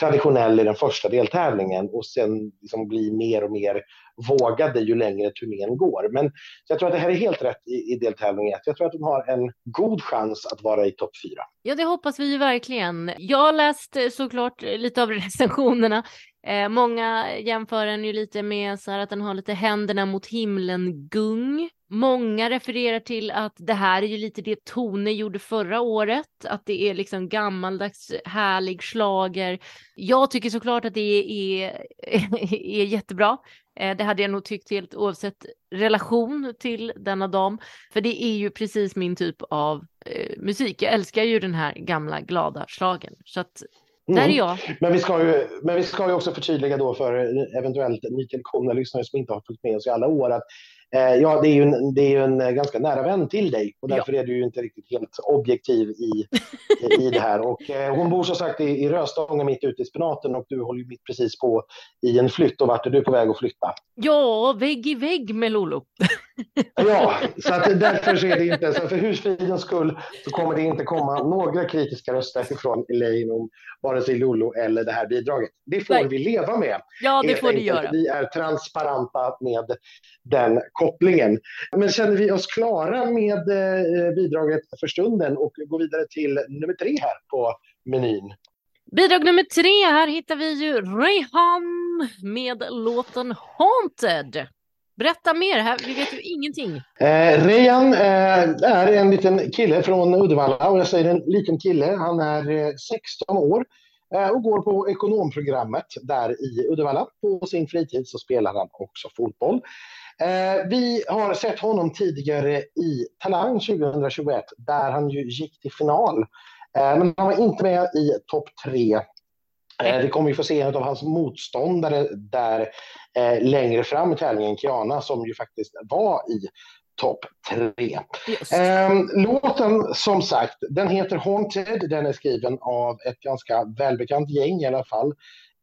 traditionell i den första deltävlingen och sen liksom bli mer och mer vågade ju längre turnén går. Men jag tror att det här är helt rätt i, i deltävling 1. Jag tror att de har en god chans att vara i topp 4. Ja, det hoppas vi ju verkligen. Jag har läst eh, såklart eh, lite av recensionerna. Eh, många jämför den ju lite med så här att den har lite händerna mot himlen-gung. Många refererar till att det här är ju lite det Tone gjorde förra året, att det är liksom gammaldags härlig slager. Jag tycker såklart att det är, [LAUGHS] är jättebra. Eh, det hade jag nog tyckt helt oavsett relation till denna dam, för det är ju precis min typ av eh, musik. Jag älskar ju den här gamla glada slagen så att där är mm. jag. Men vi, ska ju, men vi ska ju också förtydliga då för eventuellt nytillkomna lyssnare som inte har följt med oss i alla år att Eh, ja, det är, ju en, det är ju en eh, ganska nära vän till dig och därför ja. är du ju inte riktigt helt objektiv i, i det här. Och, eh, hon bor som sagt i, i Röstånga mitt ute i spenaten och du håller ju mitt precis på i en flytt och vart är du på väg att flytta? Ja, vägg i vägg med Lolo. [LAUGHS] Ja, så att därför så är det inte, så för husfridens skull så kommer det inte komma några kritiska röster från Elaine om vare sig Lolo eller det här bidraget. Det får Nej. vi leva med. Ja, det får enkelt. göra. Vi är transparenta med den kopplingen. Men känner vi oss klara med eh, bidraget för stunden och går vidare till nummer tre här på menyn. Bidrag nummer tre, här hittar vi ju Rayhan med låten Haunted. Berätta mer, här, vi vet ju ingenting. Eh, Rejan eh, är en liten kille från Uddevalla och jag säger en liten kille. Han är eh, 16 år eh, och går på ekonomprogrammet där i Uddevalla. På sin fritid så spelar han också fotboll. Eh, vi har sett honom tidigare i Talang 2021 där han ju gick till final. Eh, men han var inte med i topp tre. Eh, det kommer vi få se en av hans motståndare där eh, längre fram i tävlingen, Kiana, som ju faktiskt var i topp tre. Ehm, låten som sagt, den heter Haunted. Den är skriven av ett ganska välbekant gäng i alla fall.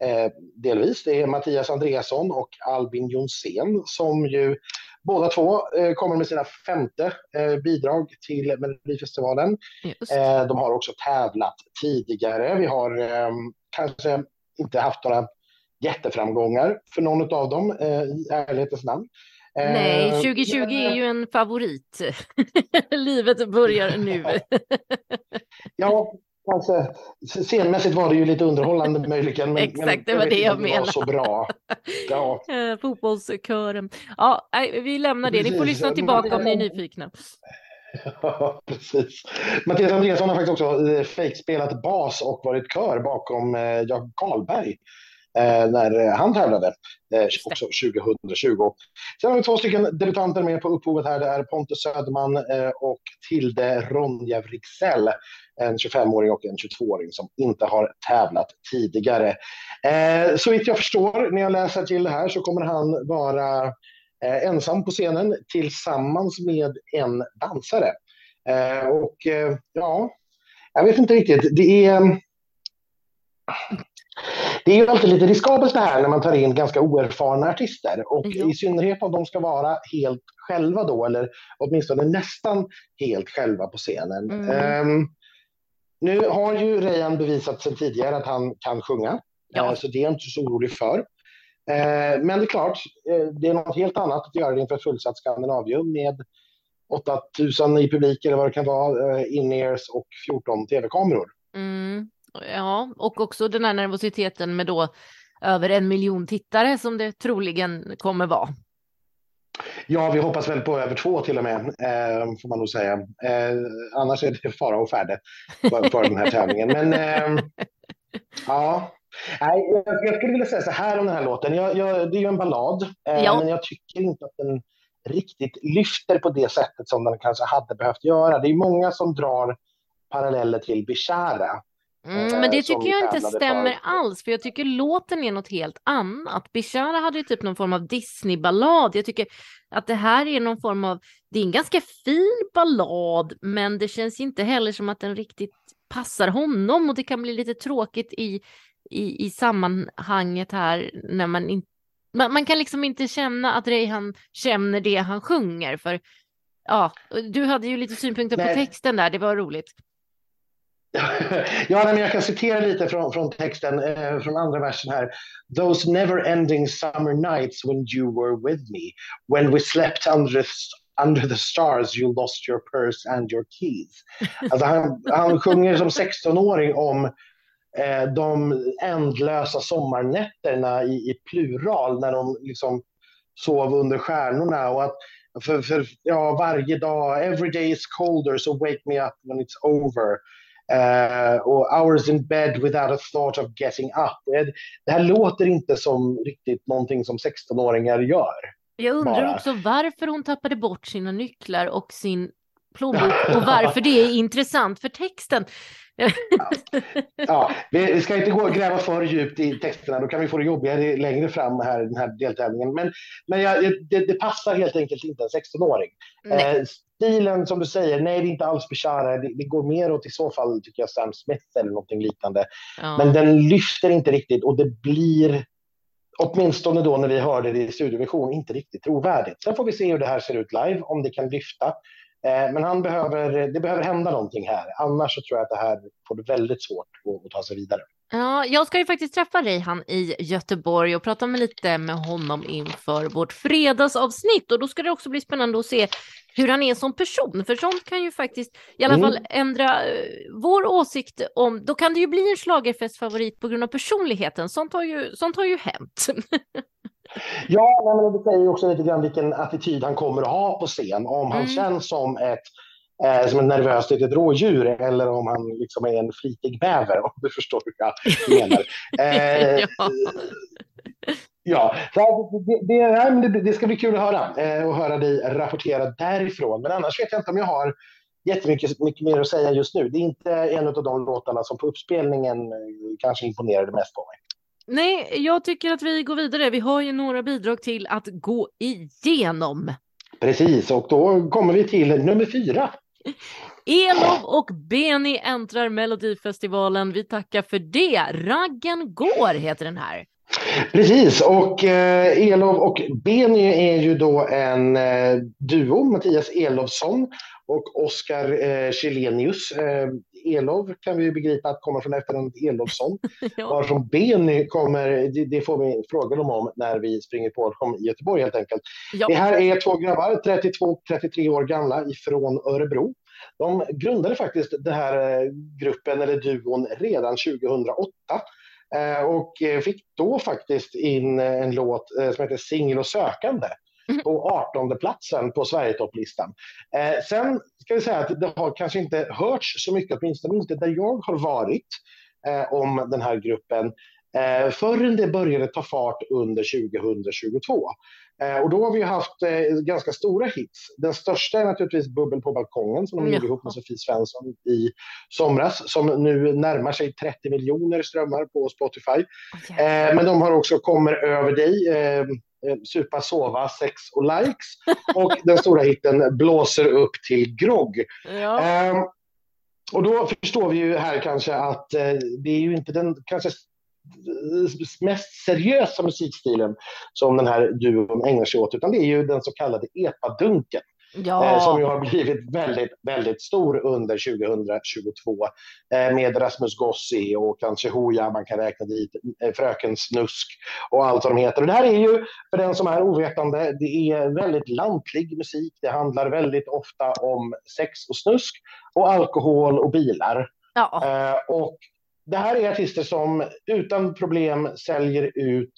Eh, delvis. Det är Mattias Andreasson och Albin Jonsén som ju båda två eh, kommer med sina femte eh, bidrag till Melodifestivalen. Eh, de har också tävlat tidigare. Vi har eh, kanske inte haft några jätteframgångar för någon av dem eh, i ärlighetens namn. Nej, 2020 men, är ju en favorit. [LAUGHS] Livet börjar nu. Ja, alltså, scenmässigt var det ju lite underhållande möjligen. Men, [LAUGHS] Exakt, det var det jag om var menade. så bra. [LAUGHS] Ja, Eh, Fotbollskören. Ja, vi lämnar det. Ni får lyssna tillbaka om ni är nyfikna. precis. Mattias Andreasson har faktiskt också eh, fejkspelat bas och varit kör bakom eh, Jakob Karlberg när han tävlade, också 2020. Sen har vi två stycken debutanter med på upphovet här. Det är Pontus Söderman och Tilde Ronja Wrigsell, en 25-åring och en 22-åring som inte har tävlat tidigare. Eh, så vitt jag förstår när jag läser till det här så kommer han vara eh, ensam på scenen tillsammans med en dansare. Eh, och eh, ja, jag vet inte riktigt. Det är, det är ju alltid lite riskabelt det här när man tar in ganska oerfarna artister och Ja. i synnerhet om de ska vara helt själva då eller åtminstone nästan helt själva på scenen. Mm. Ehm, nu har ju Rejan bevisat sen tidigare att han kan sjunga, Ja. eh, så det är jag inte så orolig för. Eh, Men det är klart, eh, det är något helt annat att göra det inför ett fullsatt Skandinavium med 8000 i publik eller vad det kan vara, in-ears och 14 tv-kameror. Mm. Ja, och också den här nervositeten med då över en miljon tittare som det troligen kommer vara. Ja, vi hoppas väl på över två till och med, eh, får man nog säga. Eh, annars är det fara och färde för, den här tävlingen. Men eh, ja, Nej, jag, jag skulle vilja säga så här om den här låten. Jag, jag, det är ju en ballad, eh, Ja. men jag tycker inte att den riktigt lyfter på det sättet som den kanske hade behövt göra. Det är många som drar paralleller till Bishara. Mm, eh, men det tycker jag inte stämmer för- alls, för jag tycker låten är något helt annat. Bishara hade ju typ någon form av Disney-ballad. Jag tycker att det här är någon form av, det är en ganska fin ballad, men det känns inte heller som att den riktigt passar honom och det kan bli lite tråkigt i, i, i sammanhanget här när man inte man, man kan liksom inte känna att Reihan känner det han sjunger för ja, du hade ju lite synpunkter på Nej. texten där, det var roligt. Ja, [LAUGHS] men jag kan citera lite från, från texten, eh, från andra versen här. Those never ending summer nights when you were with me, when we slept under the, under the stars you lost your purse and your keys. [LAUGHS] Alltså han, han sjunger som 16-åring om eh, de ändlösa sommarnätterna i, i plural när de liksom sov under stjärnorna och att för, för ja, varje dag, every day is colder so wake me up when it's over. Eh, och hours in bed without a thought of getting up. Eh, Det här låter inte som riktigt någonting som 16-åringar gör. Jag undrar bara. också varför hon tappade bort sina nycklar och sin plånbok [LAUGHS] och varför det är intressant för texten. Ja, vi vi ska inte gå och gräva för djupt i texterna, då kan vi få det jobbigare längre fram här i den här deltävlingen. Men, men jag, det, det passar helt enkelt inte en 16-åring. Nej. Eh, stilen som du säger, nej det är inte alls Bishara, det, det går mer åt i så fall tycker jag Sam Smith eller någonting liknande. Ja. Men den lyfter inte riktigt och det blir åtminstone då när vi hörde det i studiovision, inte riktigt trovärdigt. Sen får vi se hur det här ser ut live, om det kan lyfta. Eh, men han behöver, det behöver hända någonting här, annars så tror jag att det här får det väldigt svårt att, att ta sig vidare. Ja, jag ska ju faktiskt träffa Reihan i Göteborg och prata med lite med honom inför vårt fredagsavsnitt och då ska det också bli spännande att se hur han är som person, för sånt kan ju faktiskt i alla mm. fall ändra uh, vår åsikt om, då kan det ju bli en schlagerfestfavorit på grund av personligheten, sånt har ju, sånt har ju hänt. [LAUGHS] ja, men det säger ju också lite grann vilken attityd han kommer att ha på scen, om han mm. känns som ett eh, som ett nervöst litet rådjur eller om han liksom är en flitig bäver, [LAUGHS] om du förstår hur jag menar. [LAUGHS] Eh, ja. ja, det, det, det, ska bli kul att höra eh, och höra dig rapportera därifrån. Men annars vet jag inte om jag har jättemycket mycket mer att säga just nu. Det är inte en av de låtarna som på uppspelningen eh, kanske imponerade mest på mig. Nej, jag tycker att vi går vidare. Vi har ju några bidrag till att gå igenom. Precis, och då kommer vi till nummer fyra. Elov och Beni äntrar Melodifestivalen. Vi tackar för det. Raggen går heter den här. Precis, och eh, Elov och Beni är ju då en eh, duo, Mattias Elovsson och Oskar eh, Chilenius. Eh, Elov kan vi begripa att kommer från efternamnet Elovsson. [LAUGHS] ja. Varifrån Beni kommer, det, det, får vi fråga dem om när vi springer på dem i Göteborg helt enkelt. Ja. Det här är två grabbar, 32-33 år gamla, ifrån Örebro. De grundade faktiskt den här eh, gruppen, eller duon, redan 2008 eh, och fick då faktiskt in en låt eh, som heter Singel och sökande. På 18 platsen på Sverigetopplistan. sen ska vi säga att det har kanske inte hörts så mycket, åtminstone inte där jag har varit, om den här gruppen eh, förrän det började ta fart under 2022. Eh, och då har vi haft eh, ganska stora hits. Den största är naturligtvis Bubbel på balkongen som de mm. gjorde ihop med Sofie Svensson i somras som nu närmar sig 30 miljoner strömmar på Spotify. Okay. men de har också Kommer över dig, eh, Supa, sova, sex och likes. Och den stora hitten Blåser upp till grogg. Ja. Eh, och då förstår vi ju här kanske att eh, det är ju inte den kanske mest seriösa musikstilen som den här duon ägnar sig åt, utan det är ju den så kallade epadunken. Ja. Eh, som ju har blivit väldigt, väldigt stor under 2022 eh, med Rasmus Gossi och kanske Hooja, man kan räkna dit eh, Fröken Snusk och allt vad de heter. Och det här är ju, för den som är ovetande, det är väldigt lantlig musik. Det handlar väldigt ofta om sex och snusk och alkohol och bilar. Ja. Och det här är artister som utan problem säljer ut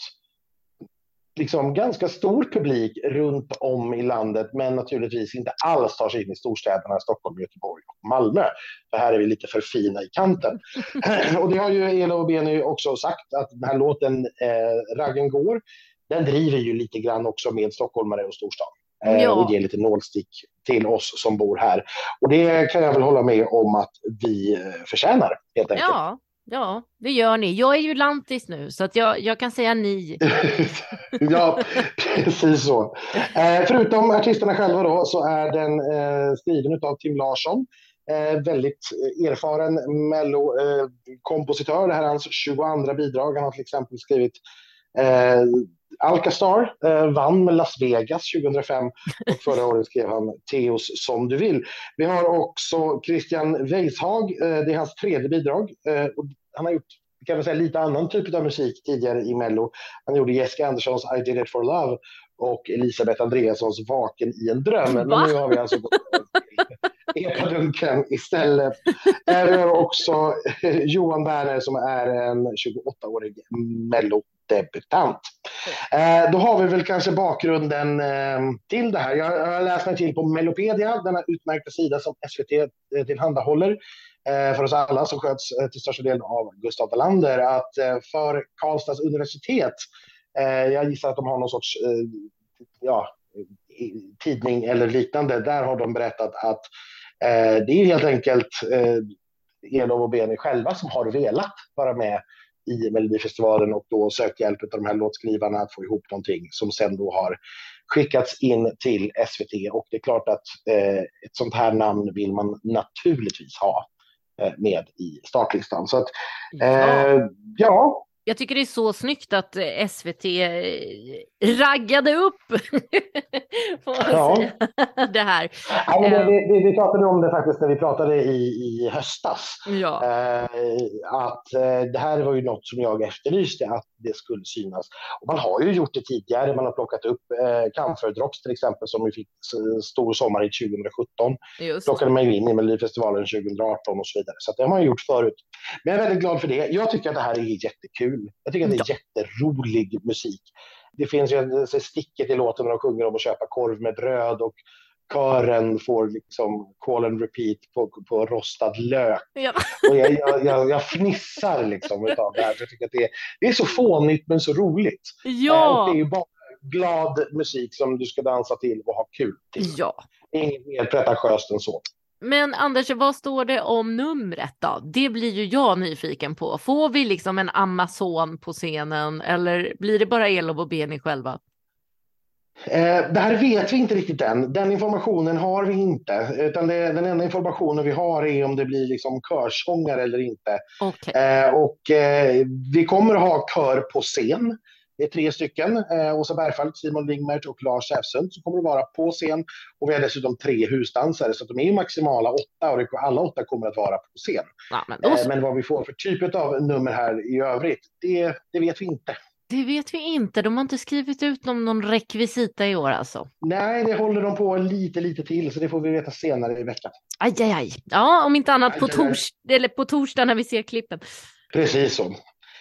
liksom ganska stor publik runt om i landet, men naturligtvis inte alls tar sig in i storstäderna Stockholm, Göteborg och Malmö. För här är vi lite för fina i kanten. [LAUGHS] och det har ju Elo och Benny också sagt, att den här låten eh, Raggen går, den driver ju lite grann också med stockholmare och storstad. Eh, ja. och ger lite nålstick till oss som bor här. Och det kan jag väl hålla med om att vi eh, förtjänar, helt enkelt. Ja, Ja, det gör ni. Jag är ju lantis nu så att jag, jag kan säga ni. [LAUGHS] ja, precis så. Eh, förutom artisterna själva då så är den eh, skriven av Tim Larsson. Eh, väldigt erfaren mello-kompositör. Eh, det här är hans 22 bidrag. Han har till exempel skrivit eh, Alcastar eh, vann med Las Vegas 2005 och förra året skrev han Teos som du vill. Vi har också Christian Weishag, eh, det är hans tredje bidrag. Eh, och han har gjort kan man säga, lite annan typ av musik tidigare i Mello. Han gjorde Jessica Anderssons I did it for love och Elisabeth Andreassons Vaken i en dröm. Men nu har vi alltså gått [LAUGHS] Epadunken istället. Vi har också eh, Johan Werner som är en 28-årig Mello debutant. Eh, då har vi väl kanske bakgrunden eh, till det här. Jag har läst mig till på Melopedia, denna utmärkta sida som SVT eh, tillhandahåller eh, för oss alla som sköts till största delen av Gustav Wallander, att för Karlstads universitet, jag gissar att de har någon sorts ja, tidning eller liknande, där har de berättat att det är helt enkelt Elov och Beni själva som har velat vara med i Melodifestivalen och då sökt hjälp av de här låtskrivarna att få ihop någonting som sen då har skickats in till SVT och det är klart att eh, ett sånt här namn vill man naturligtvis ha eh, med i startlistan. Så att, eh, ja. Jag tycker det är så snyggt att eh, SVT eh, raggade upp [LAUGHS] ja. det här. Ja, det, det, vi pratade om det faktiskt när vi pratade i, i höstas. Ja. Eh, att eh, det här var ju något som jag efterlyste, att det skulle synas. Och man har ju gjort det tidigare. Man har plockat upp eh, Camphor Drops till exempel som vi fick stor sommar i 2017. Just. Plockade man ju in i Melodifestivalen 2018 och så vidare. Så det har man gjort förut. Men jag är väldigt glad för det. Jag tycker att det här är jättekul. Jag tycker att det är ja. jätterolig musik. Det finns ju sticket i låten när de sjunger om att köpa korv med bröd och kören får liksom call and repeat på, på rostad lök. Ja. Och jag, jag, jag, jag fnissar liksom utav det här. Jag tycker att det är, det är så fånigt men så roligt. Ja. Eh, det är ju bara glad musik som du ska dansa till och ha kul till. Ja. Inget mer pretentiöst än så. Men Anders, vad står det om numret då? Det blir ju jag nyfiken på. Får vi liksom en Amazon på scenen eller blir det bara Elof och Beni själva? Eh, det här vet vi inte riktigt än. Den informationen har vi inte. Utan det, den enda informationen vi har är om det blir liksom körsångare eller inte. Okay. Eh, och eh, vi kommer att ha kör på scen. Det är tre stycken. Eh, Åsa Bergfalk, Simon Wingmert och Lars Säfsund som kommer att vara på scen. Och vi har dessutom tre husdansare så de är maximala åtta och alla åtta kommer att vara på scen. Ja, men, då... men, vad vi får för typ av nummer här i övrigt, det, det vet vi inte. Det vet vi inte. De har inte skrivit ut någon, någon rekvisita i år alltså. Nej, det håller de på lite, lite till, så det får vi veta senare i veckan. Aj, aj, aj. Ja, om inte annat aj, på, tors eller på torsdag när vi ser klippen. Precis så.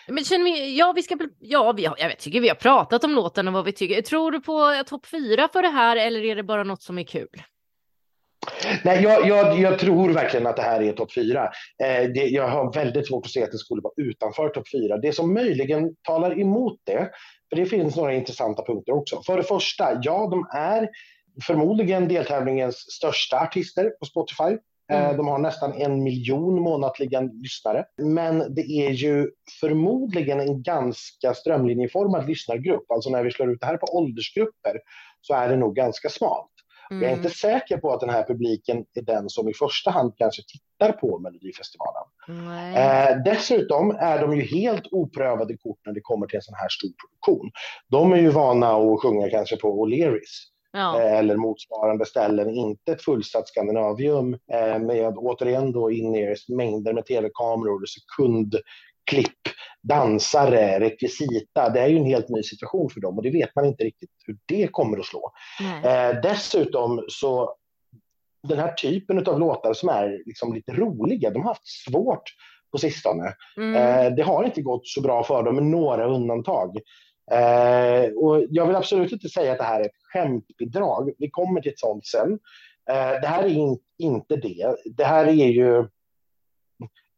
Men känner vi, ja, vi ska, ja, vi har, jag tycker vi har pratat om låten och vad vi tycker. Tror du på topp fyra för det här eller är det bara något som är kul? Nej, jag, jag, jag, tror verkligen att det här är topp fyra. Eh, det, jag har väldigt svårt att se att det skulle vara utanför topp fyra. Det som möjligen talar emot det, för det finns några intressanta punkter också. För det första, ja, de är förmodligen deltävlingens största artister på Spotify. Eh, mm. De har nästan en miljon månatliga lyssnare. Men det är ju förmodligen en ganska strömlinjeformad lyssnargrupp. Alltså när vi slår ut det här på åldersgrupper så är det nog ganska smalt. Mm. Jag är inte mm. säker på att den här publiken är den som i första hand kanske tittar på Melodifestivalen. Eh, dessutom är de ju helt oprövade kort när det kommer till en sån här stor produktion. De är ju vana att sjunga kanske på O'Learys. Ja. Eh, eller motsvarande ställen, inte ett fullsatt Skandinavium eh, med återigen då in mängder med tv-kameror, sekund klipp, dansare, rekvisita. Det är ju en helt ny situation för dem och det vet man inte riktigt hur det kommer att slå. Eh, dessutom så den här typen av låtar som är liksom lite roliga, de har haft svårt på sistone. Mm. Eh, det har inte gått så bra för dem med några undantag. Eh, och jag vill absolut inte säga att det här är ett skämtbidrag. Vi kommer till ett sånt sen. Eh, det här är in, inte det. Det här är ju...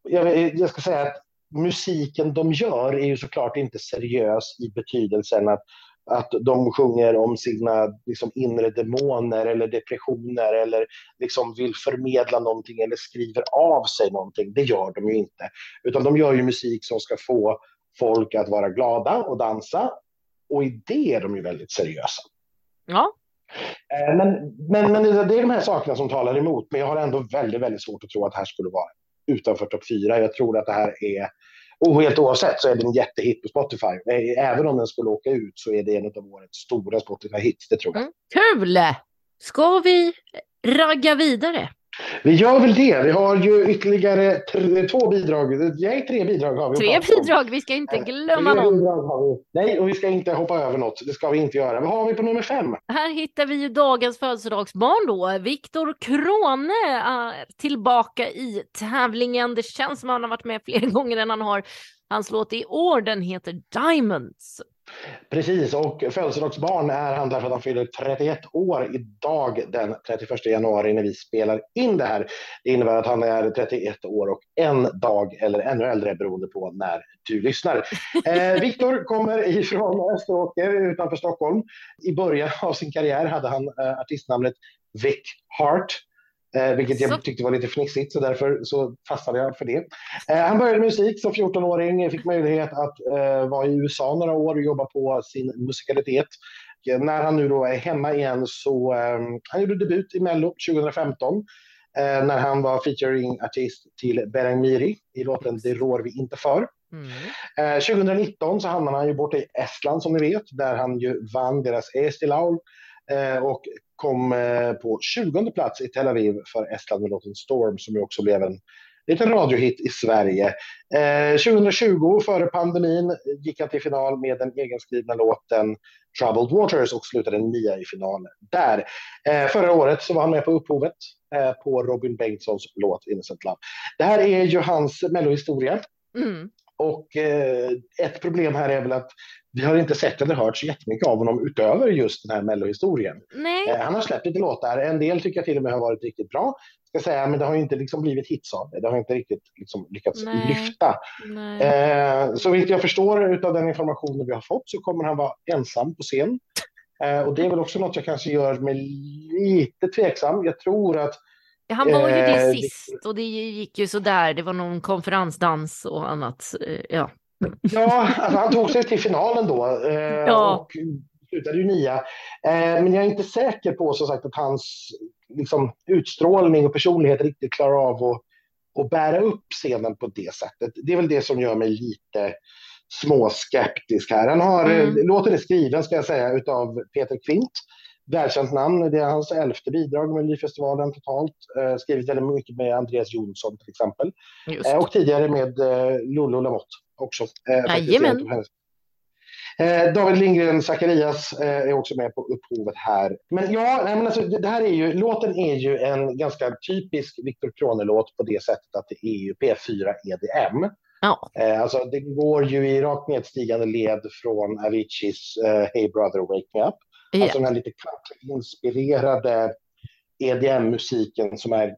Jag, jag ska säga att musiken de gör är ju såklart inte seriös i betydelsen att, att de sjunger om sina liksom, inre demoner eller depressioner eller liksom vill förmedla någonting eller skriver av sig någonting. Det gör de ju inte. Utan de gör ju musik som ska få folk att vara glada och dansa. Och i det är de ju väldigt seriösa. Ja. Eh, men, men, men det är de här sakerna som talar emot. Men jag har ändå väldigt, väldigt svårt att tro att det här skulle vara utanför topp fyra. Jag tror att det här är, och helt oavsett så är det en jättehit på Spotify. Även om den skulle åka ut så är det en av årets stora Spotify-hits, det tror jag. Mm, kul! Ska vi ragga vidare? Vi gör väl det. Vi har ju ytterligare tre, två bidrag. Nej, tre bidrag har vi. Tre bidrag, vi ska inte glömma någon. Nej, och vi ska inte hoppa över något. Det ska vi inte göra. Vad har vi på nummer fem? Här hittar vi ju dagens födelsedagsbarn då. Viktor Krone tillbaka i tävlingen. Det känns som att han har varit med fler gånger än han har. Hans låt i år, den heter Diamonds. Precis, och födelsedagsbarn är han därför att han fyller 31 år idag den 31 januari när vi spelar in det här. Det innebär att han är 31 år och en dag eller ännu äldre beroende på när du lyssnar. [LAUGHS] Eh, Viktor kommer ifrån Österåker utanför Stockholm. I början av sin karriär hade han eh, artistnamnet Vic Hart Eh, vilket jag tyckte var lite fnissigt, så därför så fastnade jag för det. Eh, han började musik som 14-åring, fick möjlighet att eh, vara i USA några år och jobba på sin musikalitet. När han nu då är hemma igen så eh, han gjorde debut i Mello 2015 eh, när han var featuring artist till Berang Miri i låten Det rår vi inte för. Mm. 2019 så hamnade han ju borta i Estland som ni vet, där han ju vann deras Estilaul Eh, och kom eh, på 20 plats i Tel Aviv för Estland med låten Storm som ju också blev en liten radiohit i Sverige. Eh, 2020, före pandemin, gick han till final med den egenskrivna låten Troubled Waters och slutade nia i finalen där. Eh, förra året så var han med på upphovet eh, på Robin Bengtssons låt Innocent Love. Det här är ju hans mellohistoria. Mm. Och eh, ett problem här är väl att vi har inte sett eller hört så jättemycket av honom utöver just den här mellohistorien. Eh, han har släppt lite låtar, en del tycker jag till och med har varit riktigt bra ska säga, men det har inte liksom blivit hits av det. Det har inte riktigt liksom lyckats Nej. lyfta. Nej. Eh, så vitt jag förstår av den informationen vi har fått så kommer han vara ensam på scen. Eh, och det är väl också något jag kanske gör mig lite tveksam. Jag tror att han var ju det eh, sist och det gick ju så där. Det var någon konferensdans och annat. Eh, ja, ja alltså han tog sig till finalen då. Eh, ja. Och slutade ju nia. Eh, men jag är inte säker på som sagt att hans liksom, utstrålning och personlighet riktigt klarar av att, att bära upp scenen på det sättet. Det är väl det som gör mig lite småskeptisk här. Han har, mm. låten är skriven ska jag säga utav Peter Kvint, välkänt namn. Det är hans elfte bidrag med Melodifestivalen totalt. Eh, skrivit väldigt mycket med Andreas Jonsson till exempel. Eh, och tidigare med eh, Lollo Lamotte också. Eh, Jajamän. Eh, David Lindgren Zacharias eh, är också med på upphovet här. Men ja, men alltså, det här är ju, låten är ju en ganska typisk Viktor Krone-låt på det sättet att det är ju P4 EDM. Ja. Eh, alltså, det går ju i rakt nedstigande led från Aviciis eh, Hey Brother Wake Me Up. Yeah. Alltså den här lite inspirerade EDM-musiken som är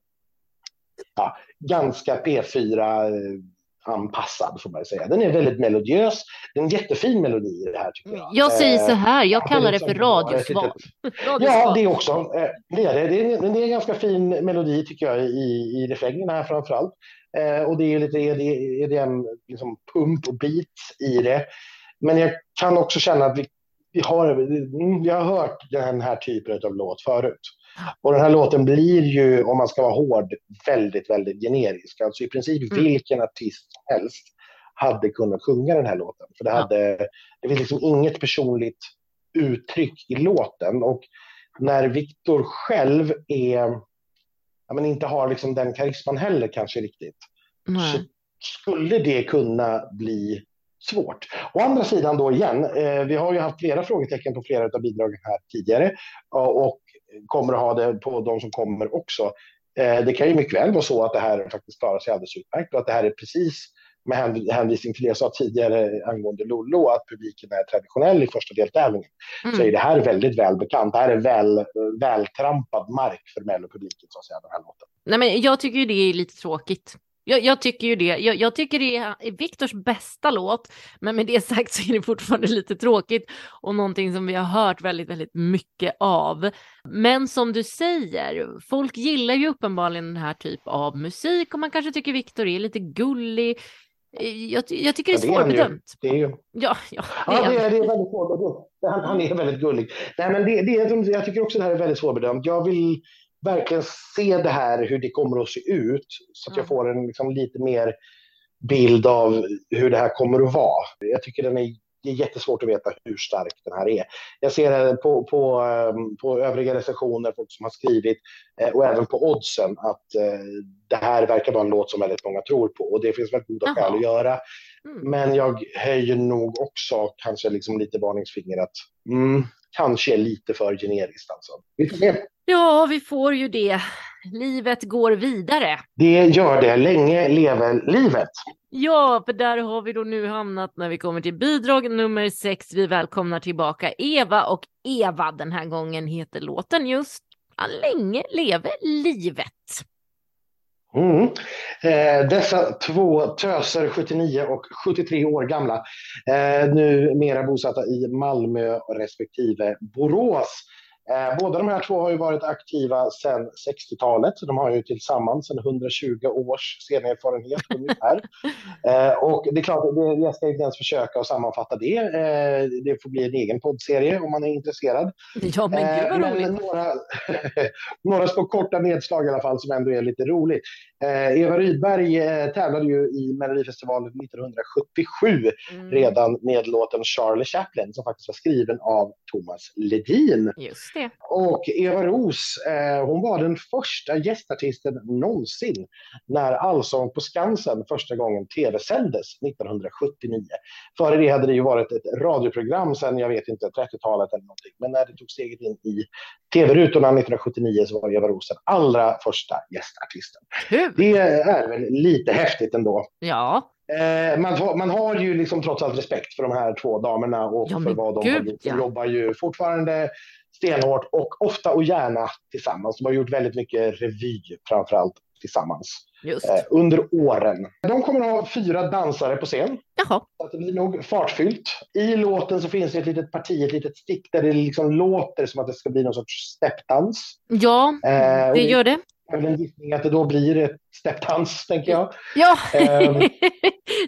ja, ganska P4 anpassad får man säga. Den är väldigt melodiös. Det är en jättefin melodi i det här tycker jag. Jag säger så här, jag kallar det för radiosvar. Ja, det också. Eh, det är det. Det är, det är en ganska fin melodi tycker jag i, i refrängen här framför allt. Eh, och det är lite EDM, liksom pump och beat i det. Men jag kan också känna att vi, vi, har, vi har hört den här typen av låt förut. Och den här låten blir ju, om man ska vara hård, väldigt, väldigt generisk. Alltså i princip mm. vilken artist helst hade kunnat sjunga den här låten. För det, hade, det finns liksom inget personligt uttryck i låten. Och när Viktor själv är, ja, men inte har liksom den karisman heller kanske riktigt, Nej. så skulle det kunna bli svårt. Å andra sidan då igen, eh, vi har ju haft flera frågetecken på flera av bidragen här tidigare och kommer att ha det på de som kommer också. Eh, det kan ju mycket väl vara så att det här faktiskt klarar sig alldeles utmärkt och att det här är precis med hänvisning till det jag sa tidigare angående Lollo, att publiken är traditionell i första deltävlingen, mm. så är det här väldigt välbekant. Det här är väl, vältrampad mark för Mellopubliken, så att säga, den här låten. Nej, men jag tycker ju det är lite tråkigt. Jag, jag, tycker ju det. Jag, jag, tycker det är Viktors bästa låt, men med det sagt så är det fortfarande lite tråkigt och någonting som vi har hört väldigt, väldigt mycket av. Men som du säger, folk gillar ju uppenbarligen den här typ av musik och man kanske tycker Viktor är lite gullig. Jag, jag tycker det är ja, svårbedömt. Det är ju. Ja, ja, det är, ja, det är, det är väldigt svårbedömt. Han, han är väldigt gullig. Nej, men det, det, jag tycker också det här är väldigt svårbedömt. Jag vill verkligen se det här, hur det kommer att se ut, så att jag får en liksom, lite mer bild av hur det här kommer att vara. Jag tycker den är, det är jättesvårt att veta hur stark den här är. Jag ser på, på, ehm, på övriga recensioner, folk som har skrivit eh, och även på oddsen att eh, det här verkar vara en låt som väldigt många tror på och det finns väldigt goda skäl att göra. Mm. Men jag höjer nog också kanske liksom lite varningsfinger att mm, kanske är lite för generiskt alltså. Vi får se. Ja, vi får ju det. Livet går vidare. Det gör det. Länge lever livet. Ja, för där har vi då nu hamnat när vi kommer till bidrag nummer sex. Vi välkomnar tillbaka Eva och Eva. Den här gången heter låten just Länge leve livet. Mm. Eh, dessa två töser, 79 och 73 år gamla, eh, numera bosatta i Malmö respektive Borås. Eh, båda de här två har ju varit aktiva sedan 60-talet, så de har ju tillsammans en 120 års scenerfarenhet [LAUGHS] ungefär. Eh, och det är klart, jag ska inte ens försöka att sammanfatta det. Eh, det får bli en egen poddserie om man är intresserad. Ja, men gud vad roligt. några, [LAUGHS] några små korta nedslag i alla fall som ändå är lite roligt. Eh, Eva Rydberg eh, tävlade ju i Melodifestivalen 1977 mm. redan med låten Charlie Chaplin som faktiskt var skriven av Thomas Ledin. Just det. Och Eva Ros, eh, hon var den första gästartisten någonsin när Allsång på Skansen första gången tv-sändes 1979. Före det hade det ju varit ett radioprogram sedan, jag vet inte, 30-talet eller någonting. Men när det tog steget in i tv-rutorna 1979 så var Eva Ros den allra första gästartisten. Det är väl lite häftigt ändå. Ja. Eh, man, man, har ju liksom trots allt respekt för de här två damerna och ja, för vad de Gud, har gjort. De ja. jobbar ju fortfarande stenhårt och ofta och gärna tillsammans. De har gjort väldigt mycket revy framför allt tillsammans eh, under åren. De kommer att ha fyra dansare på scen. Jaha. Så det blir nog fartfyllt. I låten så finns det ett litet parti, ett litet stick där det liksom låter som att det ska bli någon sorts steppdans. Ja, eh, det gör det. Jag har en gissning att det då blir ett steppdans, tänker jag. Ja, um, [LAUGHS]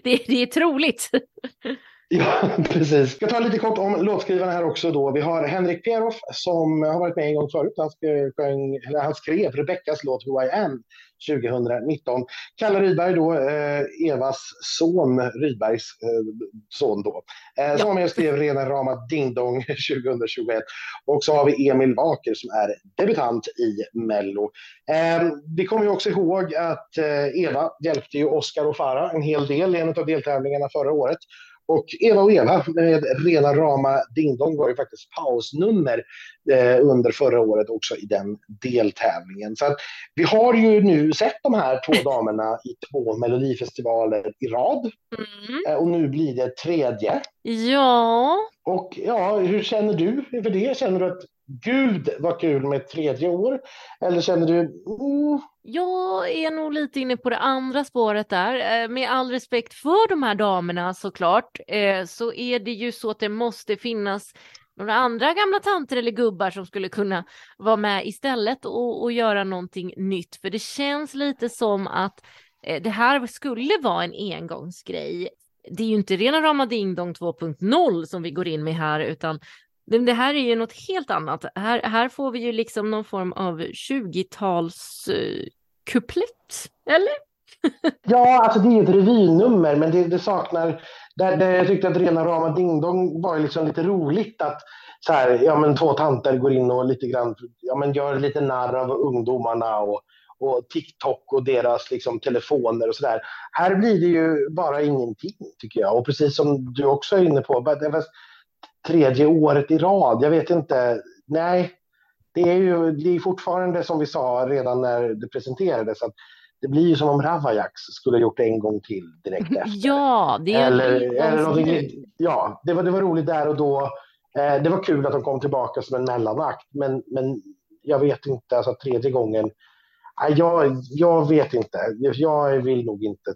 det, det är troligt. Ja, [LAUGHS] precis. Jag ska ta lite kort om låtskrivarna här också. Då. Vi har Henrik Pieroff som har varit med en gång förut. Han, sjöng, han skrev Rebeckas låt Who I Am 2019. Kalle Rydberg då, eh, Evas son, Rydbergs eh, son då, eh, som var med och skrev rena rama Ding Dong [LAUGHS] 2021. Och så har vi Emil Waker som är debutant i Mello. Eh, vi kommer ju också ihåg att eh, Eva hjälpte ju Oscar och Farah en hel del i en av deltävlingarna förra året. Och Eva och Eva med rena rama Ding Dong var ju faktiskt pausnummer eh, under förra året också i den deltävlingen. Så att vi har ju nu sett de här två damerna i två melodifestivaler i rad. Mm. Eh, och nu blir det tredje. Ja. Och ja, hur känner du inför det? Känner du att gud vad kul med ett tredje år? Eller känner du oh. jag är nog lite inne på det andra spåret där. Eh, med all respekt för de här damerna såklart, eh, så är det ju så att det måste finnas några andra gamla tanter eller gubbar som skulle kunna vara med istället och, och göra någonting nytt. För det känns lite som att eh, det här skulle vara en engångsgrej. Det är ju inte rena rama ding dong 2.0 som vi går in med här, utan det här är ju något helt annat. Här, här får vi ju liksom någon form av 20-tals uh, kuplett, eller? [LAUGHS] ja, alltså det är ju ett revynummer, men det, det saknar... Där, där jag tyckte att rena rama Ding Dong var liksom lite roligt att så här, ja, men två tanter går in och lite grann, ja, men gör lite narr av ungdomarna och, och TikTok och deras liksom, telefoner och sådär. Här blir det ju bara ingenting tycker jag. Och precis som du också är inne på, tredje året i rad. Jag vet inte. Nej, det är ju det är fortfarande som vi sa redan när det presenterades att det blir ju som om Ravajax skulle gjort det en gång till direkt efter. Ja, det är eller, eller Ja, det var, det var roligt där och då. Eh, det var kul att de kom tillbaka som en mellanakt, men, men jag vet inte, alltså tredje gången. Jag, jag vet inte. Jag vill nog inte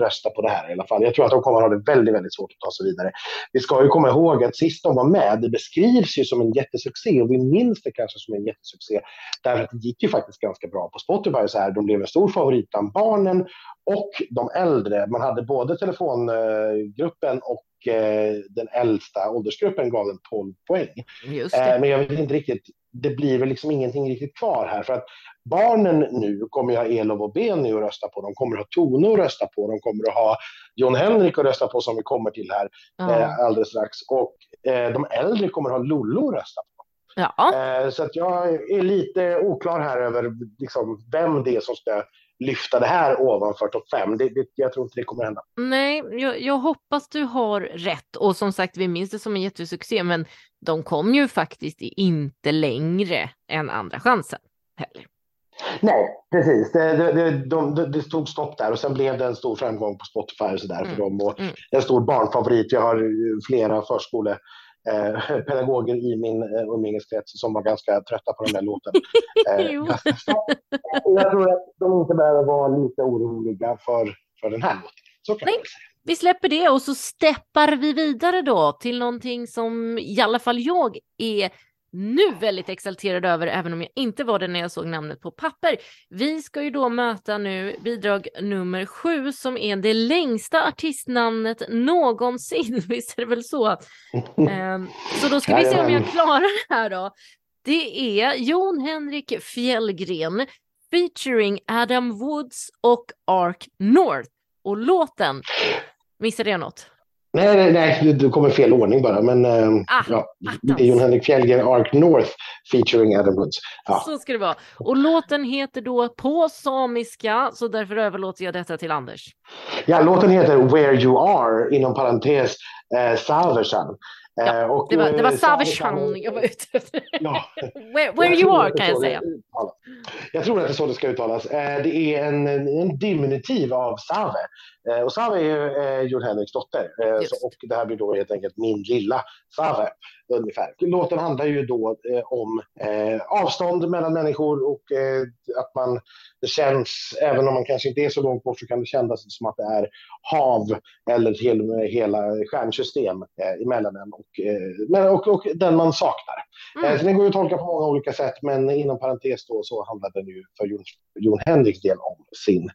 rösta på det här i alla fall. Jag tror att de kommer att ha det väldigt, väldigt svårt att ta sig vidare. Vi ska ju komma ihåg att sist de var med, det beskrivs ju som en jättesuccé och vi minns det kanske som en jättesuccé därför att det gick ju faktiskt ganska bra på Spotify. Så här, de blev en stor favorit bland barnen och de äldre. Man hade både telefongruppen och eh, den äldsta åldersgruppen gav den 12 poäng. Eh, men jag vet inte riktigt, det blir väl liksom ingenting riktigt kvar här för att barnen nu kommer ju ha Elof och Beni att rösta på. De kommer ha Tone att rösta på. De kommer att ha Jon Henrik att rösta på som vi kommer till här ja. eh, alldeles strax. Och eh, de äldre kommer att ha Lollo att rösta på. Ja. Eh, så att jag är lite oklar här över liksom, vem det är som ska lyfta det här ovanför topp fem. Det, det, jag tror inte det kommer hända. Nej, jag, jag, hoppas du har rätt. Och som sagt, vi minns det som en jättesuccé, men de kom ju faktiskt inte längre än andra chansen heller. Nej, precis. Det, det, det, de, det, stod stopp där och sen blev det en stor framgång på Spotify och så där mm. för dem. Och mm. En stor barnfavorit. Jag har flera förskolepedagoger eh, [LAUGHS] i min eh, umgängeskrets som var ganska trötta på den där låten. [LAUGHS] eh, jag tror att de inte behöver vara lite oroliga för, för den här låten. Så kan Nej. Vi släpper det och så steppar vi vidare då till någonting som i alla fall jag är nu väldigt exalterad över, även om jag inte var det när jag såg namnet på papper. Vi ska ju då möta nu bidrag nummer sju som är det längsta artistnamnet någonsin. [LAUGHS] Visst är det väl så? um, så då ska vi se om jag klarar det här då. Det är Jon Henrik Fjällgren, featuring Adam Woods och Ark North. Och låten, missade jag något? Nej, nej, nej, du kommer fel ordning bara. Men eh, Ah, ja, attans. det är Jon Henrik Fjällgren, Ark North featuring Adam Woods. Ja. Så ska det vara. Och låten heter då på samiska, så därför överlåter jag detta till Anders. Ja, låten heter Where You Are, inom parentes eh, Saversan. Ja, Eh, och, Det var, det var eh, Saveshan jag var ute efter. Ja, [LAUGHS] Where, where you are kan jag säga. Jag tror att det är så det ska uttalas. Det är en, en diminutiv av Save. Eh, och Save är ju eh, Jon Henriks dotter. Eh, så, och det här blir då helt enkelt min lilla Save. Ungefär. Låten handlar ju då eh, om avstånd mellan människor och att man, det känns, även om man kanske inte är så långt bort så kan det kännas som att det är hav eller till och med hela stjärnsystem eh, emellan en och, och, och den man saknar. Mm. Så den går ju att tolka på många olika sätt, men inom parentes då så handlar den ju för Jon, Jon Henriks del om sin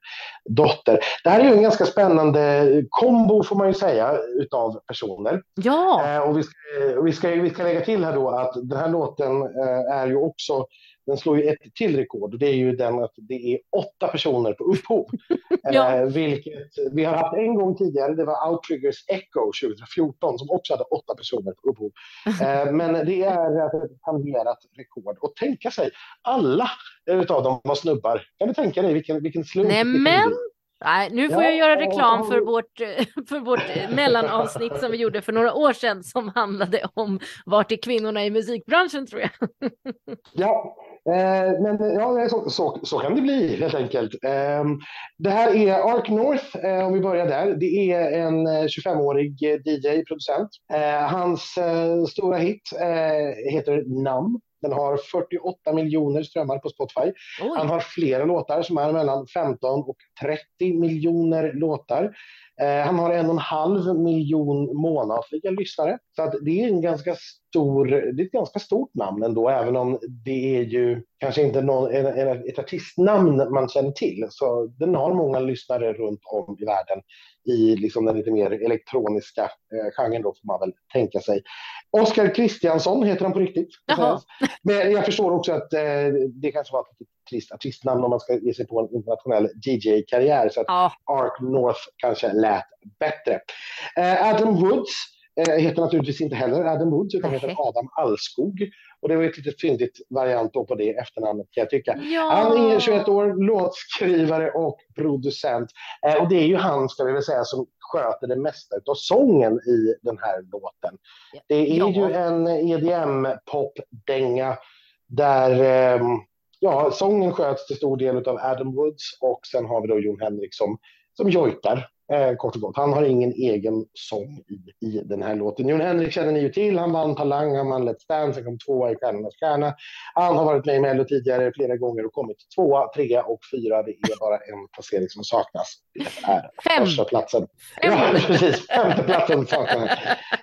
dotter. Det här är ju en ganska spännande kombo får man ju säga utav personer. Ja, Eh, och vi ska, eh, vi, ska, vi ska lägga till här då att den här låten eh, är ju också den slår ju ett till rekord det är ju den att det är åtta personer på upphov. [LAUGHS] Ja. eh, vilket vi har haft en gång tidigare, det var Outriggers Echo 2014 som också hade åtta personer på upphov. [LAUGHS] Eh, men det är ett tangerat rekord. Och tänka sig, alla utav dem var snubbar. Kan du tänka dig vilken, vilken slump? nämen. Nej, nu får Ja, jag göra reklam för vårt, eh, för vårt eh, mellanavsnitt som vi gjorde för några år sedan som handlade om vart är kvinnorna i musikbranschen tror jag. Ja, eh, men ja, så, så, så kan det bli helt enkelt. Eh, det här är Ark North, eh, om vi börjar där. Det är en eh, 25-årig eh, DJ-producent. Hans stora hit heter Numb. Den har 48 miljoner strömmar på Spotify. Han Oj, har flera låtar som är mellan 15 och 30 miljoner låtar. Eh, han har en och en halv miljon månatliga lyssnare. Så det är en ganska stor, det är ett ganska stort namn ändå, även om det är ju kanske inte någon, en, en, ett artistnamn man känner till. Så den har många lyssnare runt om i världen i liksom den lite mer elektroniska eh, genren då får man väl tänka sig. Oskar Kristiansson heter han på riktigt. Men jag förstår också att eh, det kanske var ett lite trist artistnamn om man ska ge sig på en internationell DJ-karriär. Så att ja, Ark North kanske lät bättre. Eh, Adam Woods eh, heter naturligtvis inte heller Adam Woods utan heter. Adam Allskog. Och det var ett litet fyndigt variant på det efternamnet kan jag tycka. ja. Han är 21 år, låtskrivare och producent. Eh, och det är ju han, ska vi väl säga, som sköter det mesta av sången i den här låten. Det är Ja. ju en EDM-popdänga där eh, ja, sången sköts till stor del av Adam Woods och sen har vi då Jon Henrik som, som jojkar. Eh, kort och gott. Han har ingen egen sång i, i den här låten. Jon Henrik känner ni ju till. Han vann Talang, han vann Let's Dance, han kom tvåa i Stjärnornas stjärna. Han har varit med i Mello tidigare flera gånger och kommit tvåa, trea och fyra. Det är bara en placering som saknas. Det är Fem. första platsen. Fem. Ja, precis. Femte platsen saknas.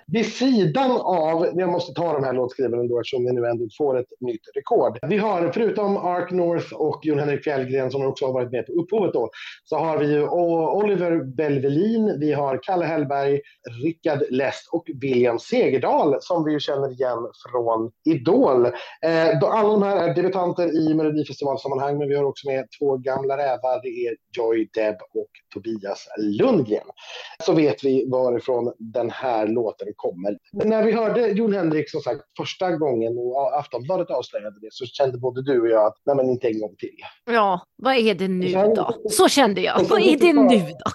Vid sidan av, jag måste ta de här låtskrivarna då eftersom vi nu ändå får ett nytt rekord. Vi har förutom Ark North och Jon Henrik Fjällgren som också har varit med på upphovet då, så har vi ju O- Belvelin, vi har Kalle Hellberg, Rickard Lest och William Segerdahl som vi ju känner igen från Idol. Eh, alla de här är debutanter i Melodifestivalsammanhang men vi har också med två gamla rävar, det är Joy Deb och Tobias Lundgren. Så vet vi varifrån den här låten kommer. Men när vi hörde Jon Henrik som sagt första gången och Aftonbladet avslöjade det så kände både du och jag att nej men inte en gång till. ja, vad är det nu då? Så kände jag. Vad är det nu då?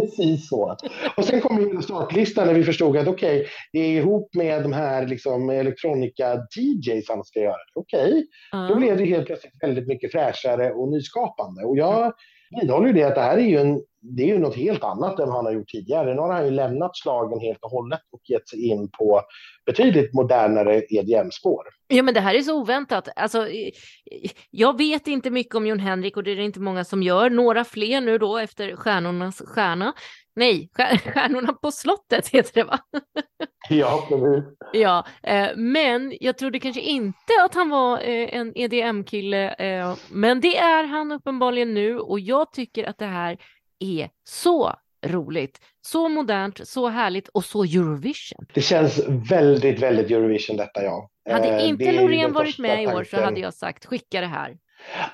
Precis så. Och sen kom ju startlistan när vi förstod att okej, det är ihop med de här liksom elektronika-DJs han ska göra. Okej, då Ja. blev det helt plötsligt väldigt mycket fräschare och nyskapande. Och jag vidhåller ju det att det här är ju, en, det är ju något helt annat än vad han har gjort tidigare. Nu har han ju lämnat slagen helt och hållet och gett sig in på betydligt modernare EDM-spår. Ja, men det här är så oväntat. Alltså, jag vet inte mycket om Jon Henrik och det är det inte många som gör. Några fler nu då efter Stjärnornas stjärna. Nej, Stjär- [LAUGHS] Stjärnorna på slottet heter det va? [LAUGHS] Ja, hur? Ja, eh, men jag trodde kanske inte att han var eh, en EDM-kille. Eh, men det är han uppenbarligen nu och jag tycker att det här är så roligt, så modernt, så härligt och så Eurovision. Det känns väldigt, väldigt Eurovision detta, ja. Hade Eh, inte Loreen varit med i år så hade jag sagt skicka det här.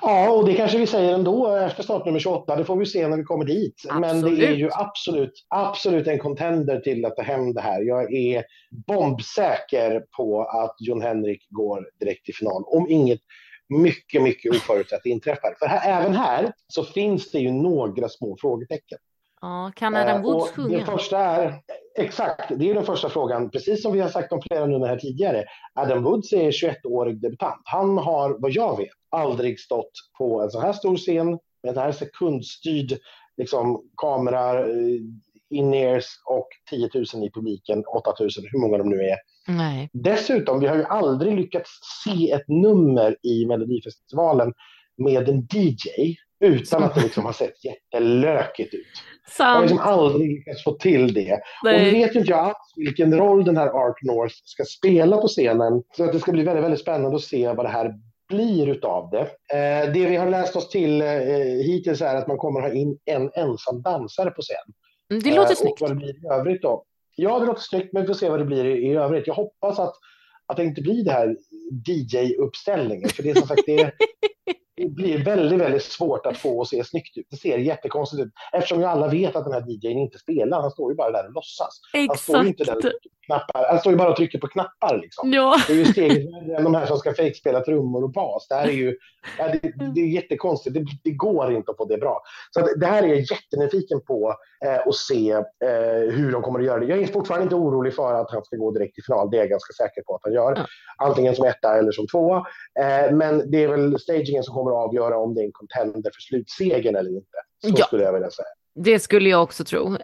Ja, och det kanske vi säger ändå efter startnummer 28. Det får vi se när vi kommer dit. Men det är Absolut. ju absolut, absolut en contender till att ta hem det här. Jag är bombsäker på att John Henrik går direkt till final. Om inget mycket, mycket oförutsett inträffar. För här, även här så finns det ju några små frågetecken. Ja, kan Adam Eh, Woods sjunga? Den första är, exakt, det är den första frågan. Precis som vi har sagt om flera nummer här tidigare. Adam Woods är 21-årig debutant. Han har, vad jag vet, aldrig stått på en så här stor scen med den här sekundstyrd liksom, kamera, eh, in-ears och 10 000 i publiken, 8 000, hur många de nu är. Nej. Dessutom, vi har ju aldrig lyckats se ett nummer i Melodifestivalen med en DJ utan att det liksom har sett jättelökigt ut. Jag har Sant. liksom aldrig lyckats få till det. Och nu Nej. vet inte jag alls vilken roll den här Art North ska spela på scenen. Så att det ska bli väldigt, väldigt spännande att se vad det här blir utav det. Eh, det vi har läst oss till eh, hittills är att man kommer ha in en ensam dansare på scen. Mm, Det låter Eh, snyggt. Och vad det blir i övrigt då. Ja, det låter snyggt, men vi får se vad det blir i, i övrigt. Jag hoppas att, att det inte blir det här DJ-uppställningen, för det är som sagt det, det blir väldigt, väldigt svårt att få att se snyggt ut. Det ser jättekonstigt ut, eftersom ju alla vet att den här DJn inte spelar. Han står ju bara där och låtsas. Han står ju inte där och Exakt. knappar. Han står ju bara och trycker på knappar liksom. Ja. Det är ju steget de här som ska fejkspela trummor och bas. Det här är ju ja, det, det är jättekonstigt. Det, det går inte att få det bra. Så att det här är jag jättenyfiken på eh, att se eh, hur de kommer att göra det. Jag är fortfarande inte orolig för att han ska gå direkt till final. Det är jag ganska säker på att han gör. Ja. Antingen som etta eller som tvåa. Eh, men det är väl stagingen som kommer att avgöra om det är en contender för slutsegern eller inte. Så Ja. skulle jag vilja säga. Det skulle jag också tro.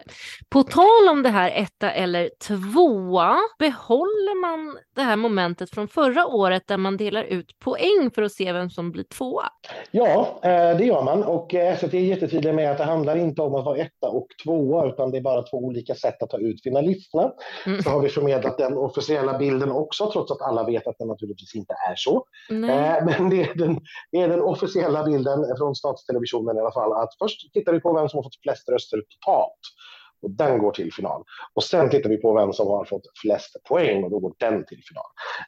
På tal om det här etta eller tvåa, behåller man det här momentet från förra året där man delar ut poäng för att se vem som blir tvåa? Ja, eh, det gör man. Och eh, SVT är jättetydliga med att det handlar inte om att vara etta och tvåa, utan det är bara två olika sätt att ta ut finalisterna. Mm. Så har vi förmedlat den officiella bilden också, trots att alla vet att det naturligtvis inte är så. Nej. Eh, Men det är, den, det är den officiella bilden från statstelevisionen i alla fall. Att först tittar vi på vem som har fått flest röster totalt. Och den går till final. Och sen tittar vi på vem som har fått flest poäng och då går den till final.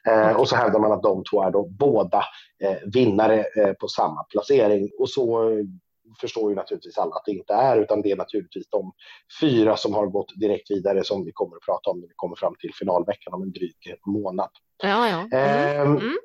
Eh, och så hävdar man att de två är då båda eh, vinnare eh, på samma placering. Och så eh, förstår ju naturligtvis alla att det inte är, utan det är naturligtvis de fyra som har gått direkt vidare som vi kommer att prata om när vi kommer fram till finalveckan om en dryg månad. Ja, ja. Mm. Ehm, Mm.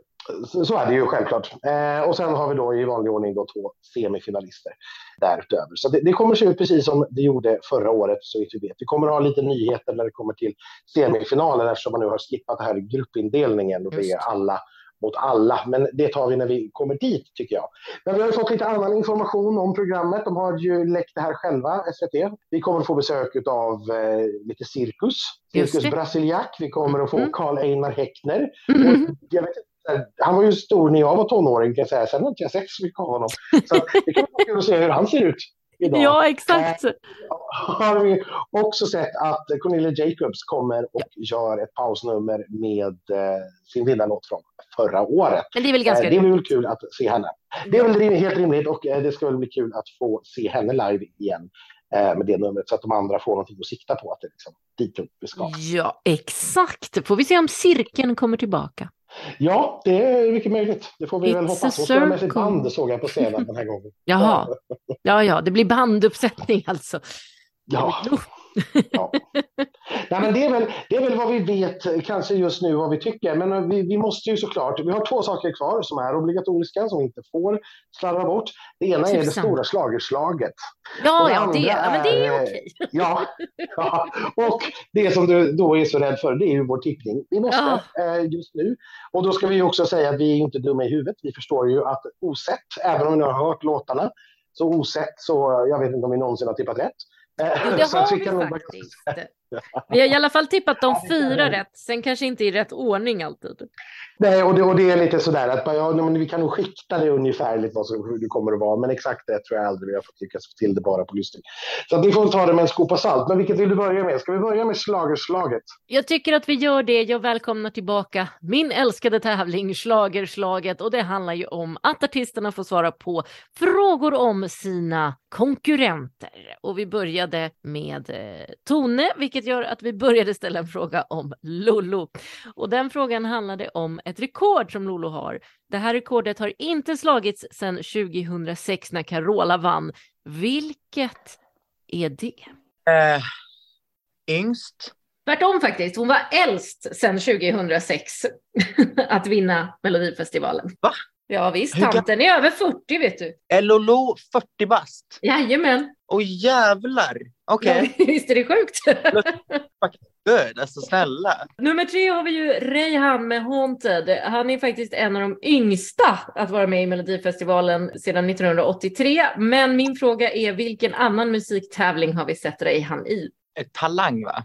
Så, är det ju självklart. Eh, och sen har vi då i vanlig ordning då två semifinalister därutöver. Så det, det kommer se ut precis som det gjorde förra året, så vitt vi vet. Vi kommer att ha lite nyheter när det kommer till semifinalen eftersom man nu har skippat det här gruppindelningen och det är alla mot alla. Men det tar vi när vi kommer dit, tycker jag. Men vi har fått lite annan information om programmet. De har ju läckt det här själva, SVT. Vi kommer att få besök av eh, lite cirkus. Cirkus. Brasiliak. Vi kommer att få Mm. Karl Einar Häckner. Mm. Jag vet han var ju stor när jag var tonåring, kan jag säga. Sen har inte jag sett så mycket av honom. Så det kan vara kul att se hur han ser ut idag. [LAUGHS] Ja, exakt. Har vi också sett att Cornelia Jacobs kommer och gör ett pausnummer med eh, sin vinnarlåt från förra året. Men det är väl ganska Eh, det blir väl kul att se henne. Det är väl helt rimligt och eh, det ska väl bli kul att få se henne live igen eh, med det numret så att de andra får någonting att sikta på. Att det är liksom dit vi ska. Ja, exakt. Får vi se om cirkeln kommer tillbaka. Ja, det är mycket möjligt. Det får vi väl It's hoppas. a Hon spelar med sitt band såg jag på scenen den här gången. [LAUGHS] Jaha. Ja, ja, det blir banduppsättning alltså. Ja. ja. Nej, men det, är väl, det är väl vad vi vet kanske just nu vad vi tycker. Men eh, vi, vi måste ju såklart, vi har två saker kvar som är obligatoriska som vi inte får slarva bort. Det ena är det stora schlagerslaget. Ja, det ja, det, ja, men det är är, eh, okej. Ja, ja, och det som du då är så rädd för det är ju vår tippning. Vi måste eh, just nu. Och då ska vi ju också säga att vi är inte dumma i huvudet. Vi förstår ju att osett, även om ni har hört låtarna, så osett så jag vet inte om vi någonsin har tippat rätt. Eh, Jo, det så att har vi har i alla fall tippat de fyra rätt, sen kanske inte i rätt ordning alltid. Nej, och det, och det är lite sådär att ja, men vi kan nog skikta det ungefärligt vad som, hur det kommer att vara. Men exakt det tror jag aldrig vi har fått lyckas få till det bara på lyssning. Så att vi får ta det med en skopa salt. Men vilket vill du börja med? Ska vi börja med slagerslaget? Jag tycker att vi gör det. Jag välkomnar tillbaka min älskade tävling Schlagerslaget och det handlar ju om att artisterna får svara på frågor om sina konkurrenter. Och vi började med eh, Tone, vilket vilket gör att vi började ställa en fråga om Lollo. Och den frågan handlade om ett rekord som Lollo har. Det här rekordet har inte slagits sedan 2006 när Carola vann. Vilket är det? Eh, yngst. Tvärtom faktiskt. Hon var äldst sedan 2006 [LAUGHS] att vinna Melodifestivalen. Va? Ja visst, tanten är över 40 vet du. Är Lolo 40 bast? Jajamän. Åh jävlar! Okej, Ja, [LAUGHS] visst är det sjukt? good. Alltså snälla. Nummer tre har vi ju Reyhan med Haunted. Han är faktiskt en av de yngsta att vara med i Melodifestivalen sedan 1983. Men min fråga är vilken annan musiktävling har vi sett Reyhan i? Talang va?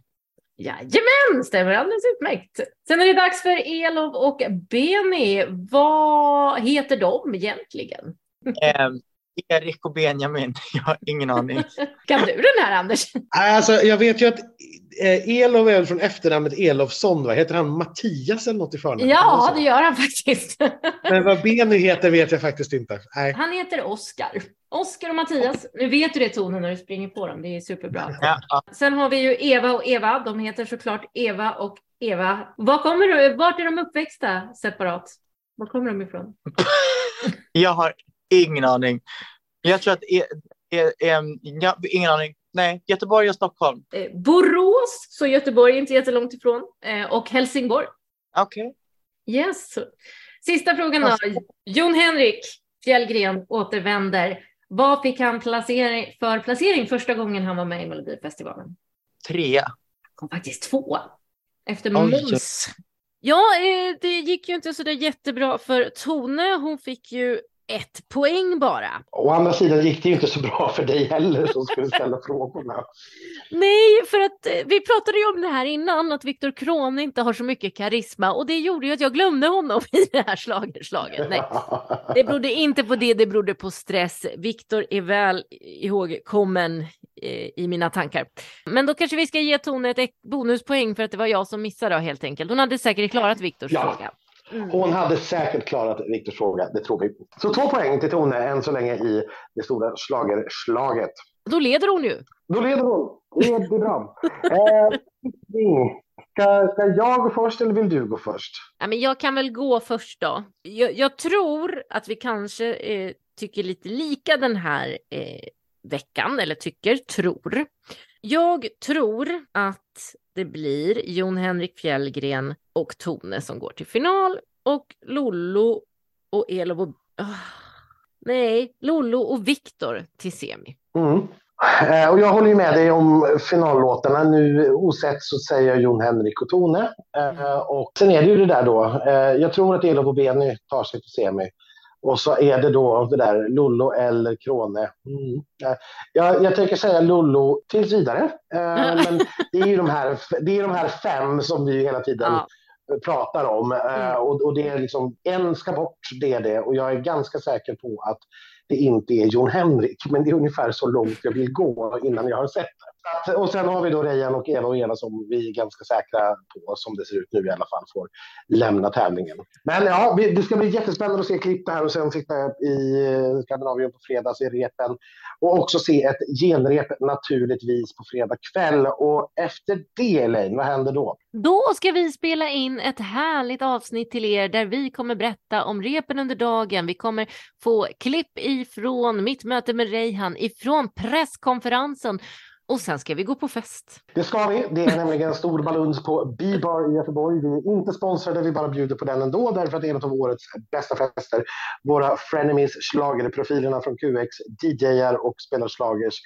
Jajamän, stämmer alldeles utmärkt. Sen är det dags för Elof och Beni. Vad heter de egentligen? Erik och Benjamin. [LAUGHS] Jag har ingen aning. [LAUGHS] Kan du den här Anders? Alltså, jag vet ju att eh, Elof är från efternamnet Elofsson, va? Heter han Mattias eller något i förnamn? Ja, det gör han faktiskt. [LAUGHS] Men vad Benny heter vet jag faktiskt inte. Nej. Han heter Oskar. Oskar och Mattias. Nu vet du det tonen när du springer på dem. Det är superbra. Ja, ja. Sen har vi ju Eva och Eva. De heter såklart Eva och Eva. Var kommer du? Vart är de uppväxta separat? Var kommer de ifrån? Jag har ingen aning. Jag tror att... E, e, em, ja, ingen aning. Nej, Göteborg och Stockholm. Eh, Borås, så Göteborg är inte jättelångt ifrån. Eh, och Helsingborg. Okej. Yes. Sista frågan då. Jon Henrik Fjällgren återvänder. Vad fick han placering, för placering första gången han var med i Melodifestivalen? Trea. kom faktiskt två efter. Måns. Ja, eh, det gick ju inte så där jättebra för Tone. Hon fick ju ett poäng bara. Å andra sidan gick det ju inte så bra för dig heller som skulle ställa [LAUGHS] frågorna. Nej, för att eh, vi pratade ju om det här innan, att Viktor Krone inte har så mycket karisma och det gjorde ju att jag glömde honom [LAUGHS] i det här slagerslaget. Nej, det berodde inte på det, det berodde på stress. Viktor är väl ihågkommen eh, i mina tankar. Men då kanske vi ska ge Tone ett bonuspoäng för att det var jag som missade då, helt enkelt. Hon hade säkert klarat Viktors Ja. fråga. Mm. Hon hade säkert klarat Viktors fråga, det tror vi. Så två poäng till Tone än så länge i det stora slagerslaget. Då leder hon ju. Då leder hon. Det är bra. [LAUGHS] Eh, ska, ska jag gå först eller vill du gå först? Ja, men jag kan väl gå först då. Jag, jag tror att vi kanske eh, tycker lite lika den här eh, veckan, eller tycker, tror. Jag tror att det blir Jon Henrik Fjällgren och Tone som går till final och Lollo och Elof och... Ah. Nej, Lollo och Viktor till semi. Mm. Eh, och jag håller ju med dig om finallåtarna. Nu osett så säger jag Jon Henrik och Tone. Mm. Och sen är det ju det där då. Eh, jag tror att Elof och Benny tar sig till semi. Och så är det då det där Lollo eller Krone. Mm. Eh, Jag, jag tänker säga Lollo tills vidare. Eh, Men det är ju de här, det är de här fem som vi hela tiden Ja. pratar om. Eh, Mm. Och, och det är liksom, en ska bort, det är det. Och jag är ganska säker på att det inte är Jon Henrik, men det är ungefär så långt jag vill gå innan jag har sett det. Att- Och sen har vi då Rejan och Eva och Eva som vi är ganska säkra på, som det ser ut nu i alla fall, får lämna tävlingen. Men ja, vi- det ska bli jättespännande att se klipp här och sen sitta i eh, Skandinavien på fredag, se repen och också se ett genrep naturligtvis på fredag kväll. Och efter det, Elaine, vad händer då? Då ska vi spela in ett härligt avsnitt till er där vi kommer berätta om repen under dagen. Vi kommer få klipp ifrån mitt möte med Reihan, ifrån presskonferensen och sen ska vi gå på fest. Det ska vi. Det är nämligen en stor baluns på B-bar i Göteborg. Vi är inte sponsrade, vi bara bjuder på den ändå därför att det är en av årets bästa fester. Våra frenemies, schlagerprofilerna från QX, DJar och spelar schlagers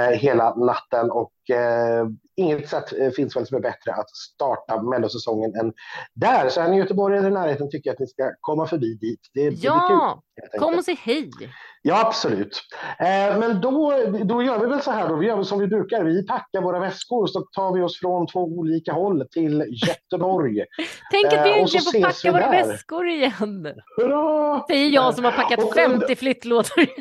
hela natten. Och eh, inget sätt eh, finns väl som är bättre att starta mellosäsongen än där. Så är ni göteborgare i närheten tycker jag att ni ska komma förbi dit. Det, det blir kul. Ja, kom och säg hej. Ja, absolut. Eh, men då, då gör vi väl så här då. Vi gör väl som vi brukar. Vi packar våra väskor så tar vi oss från två olika håll till Göteborg. [LAUGHS] Tänk att Eh, vi och så äntligen får packa våra där. väskor igen. Hurra! Säger jag som har packat Och 50 flyttlådor. [LAUGHS]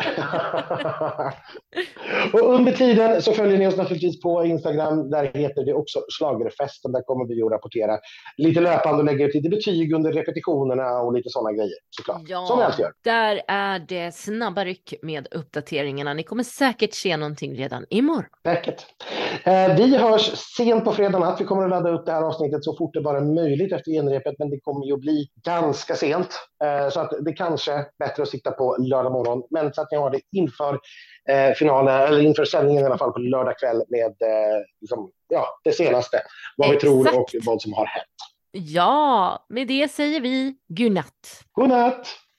[LAUGHS] och under tiden så följer ni oss naturligtvis på Instagram. Där heter det också Schlagerfesten. Där kommer vi att rapportera lite löpande och lägga ut lite betyg under repetitionerna och lite sådana grejer såklart. Som vi alltid gör. där är det snabba ryck med uppdateringarna. Ni kommer säkert se någonting redan imorgon. Säkert. Eh, vi hörs sent på fredag natt. Vi kommer att ladda upp det här avsnittet så fort det bara är möjligt efter genrepet, men det kommer ju att bli ganska sent. Eh, så att det kanske är bättre att sitta på lördag morgon, men så att ni har det inför eh, finalen, inför sändningen i alla fall på lördag kväll med eh, liksom, ja, det senaste, vad Exakt. vi tror och vad som har hänt. Ja, med det säger vi godnatt. God natt!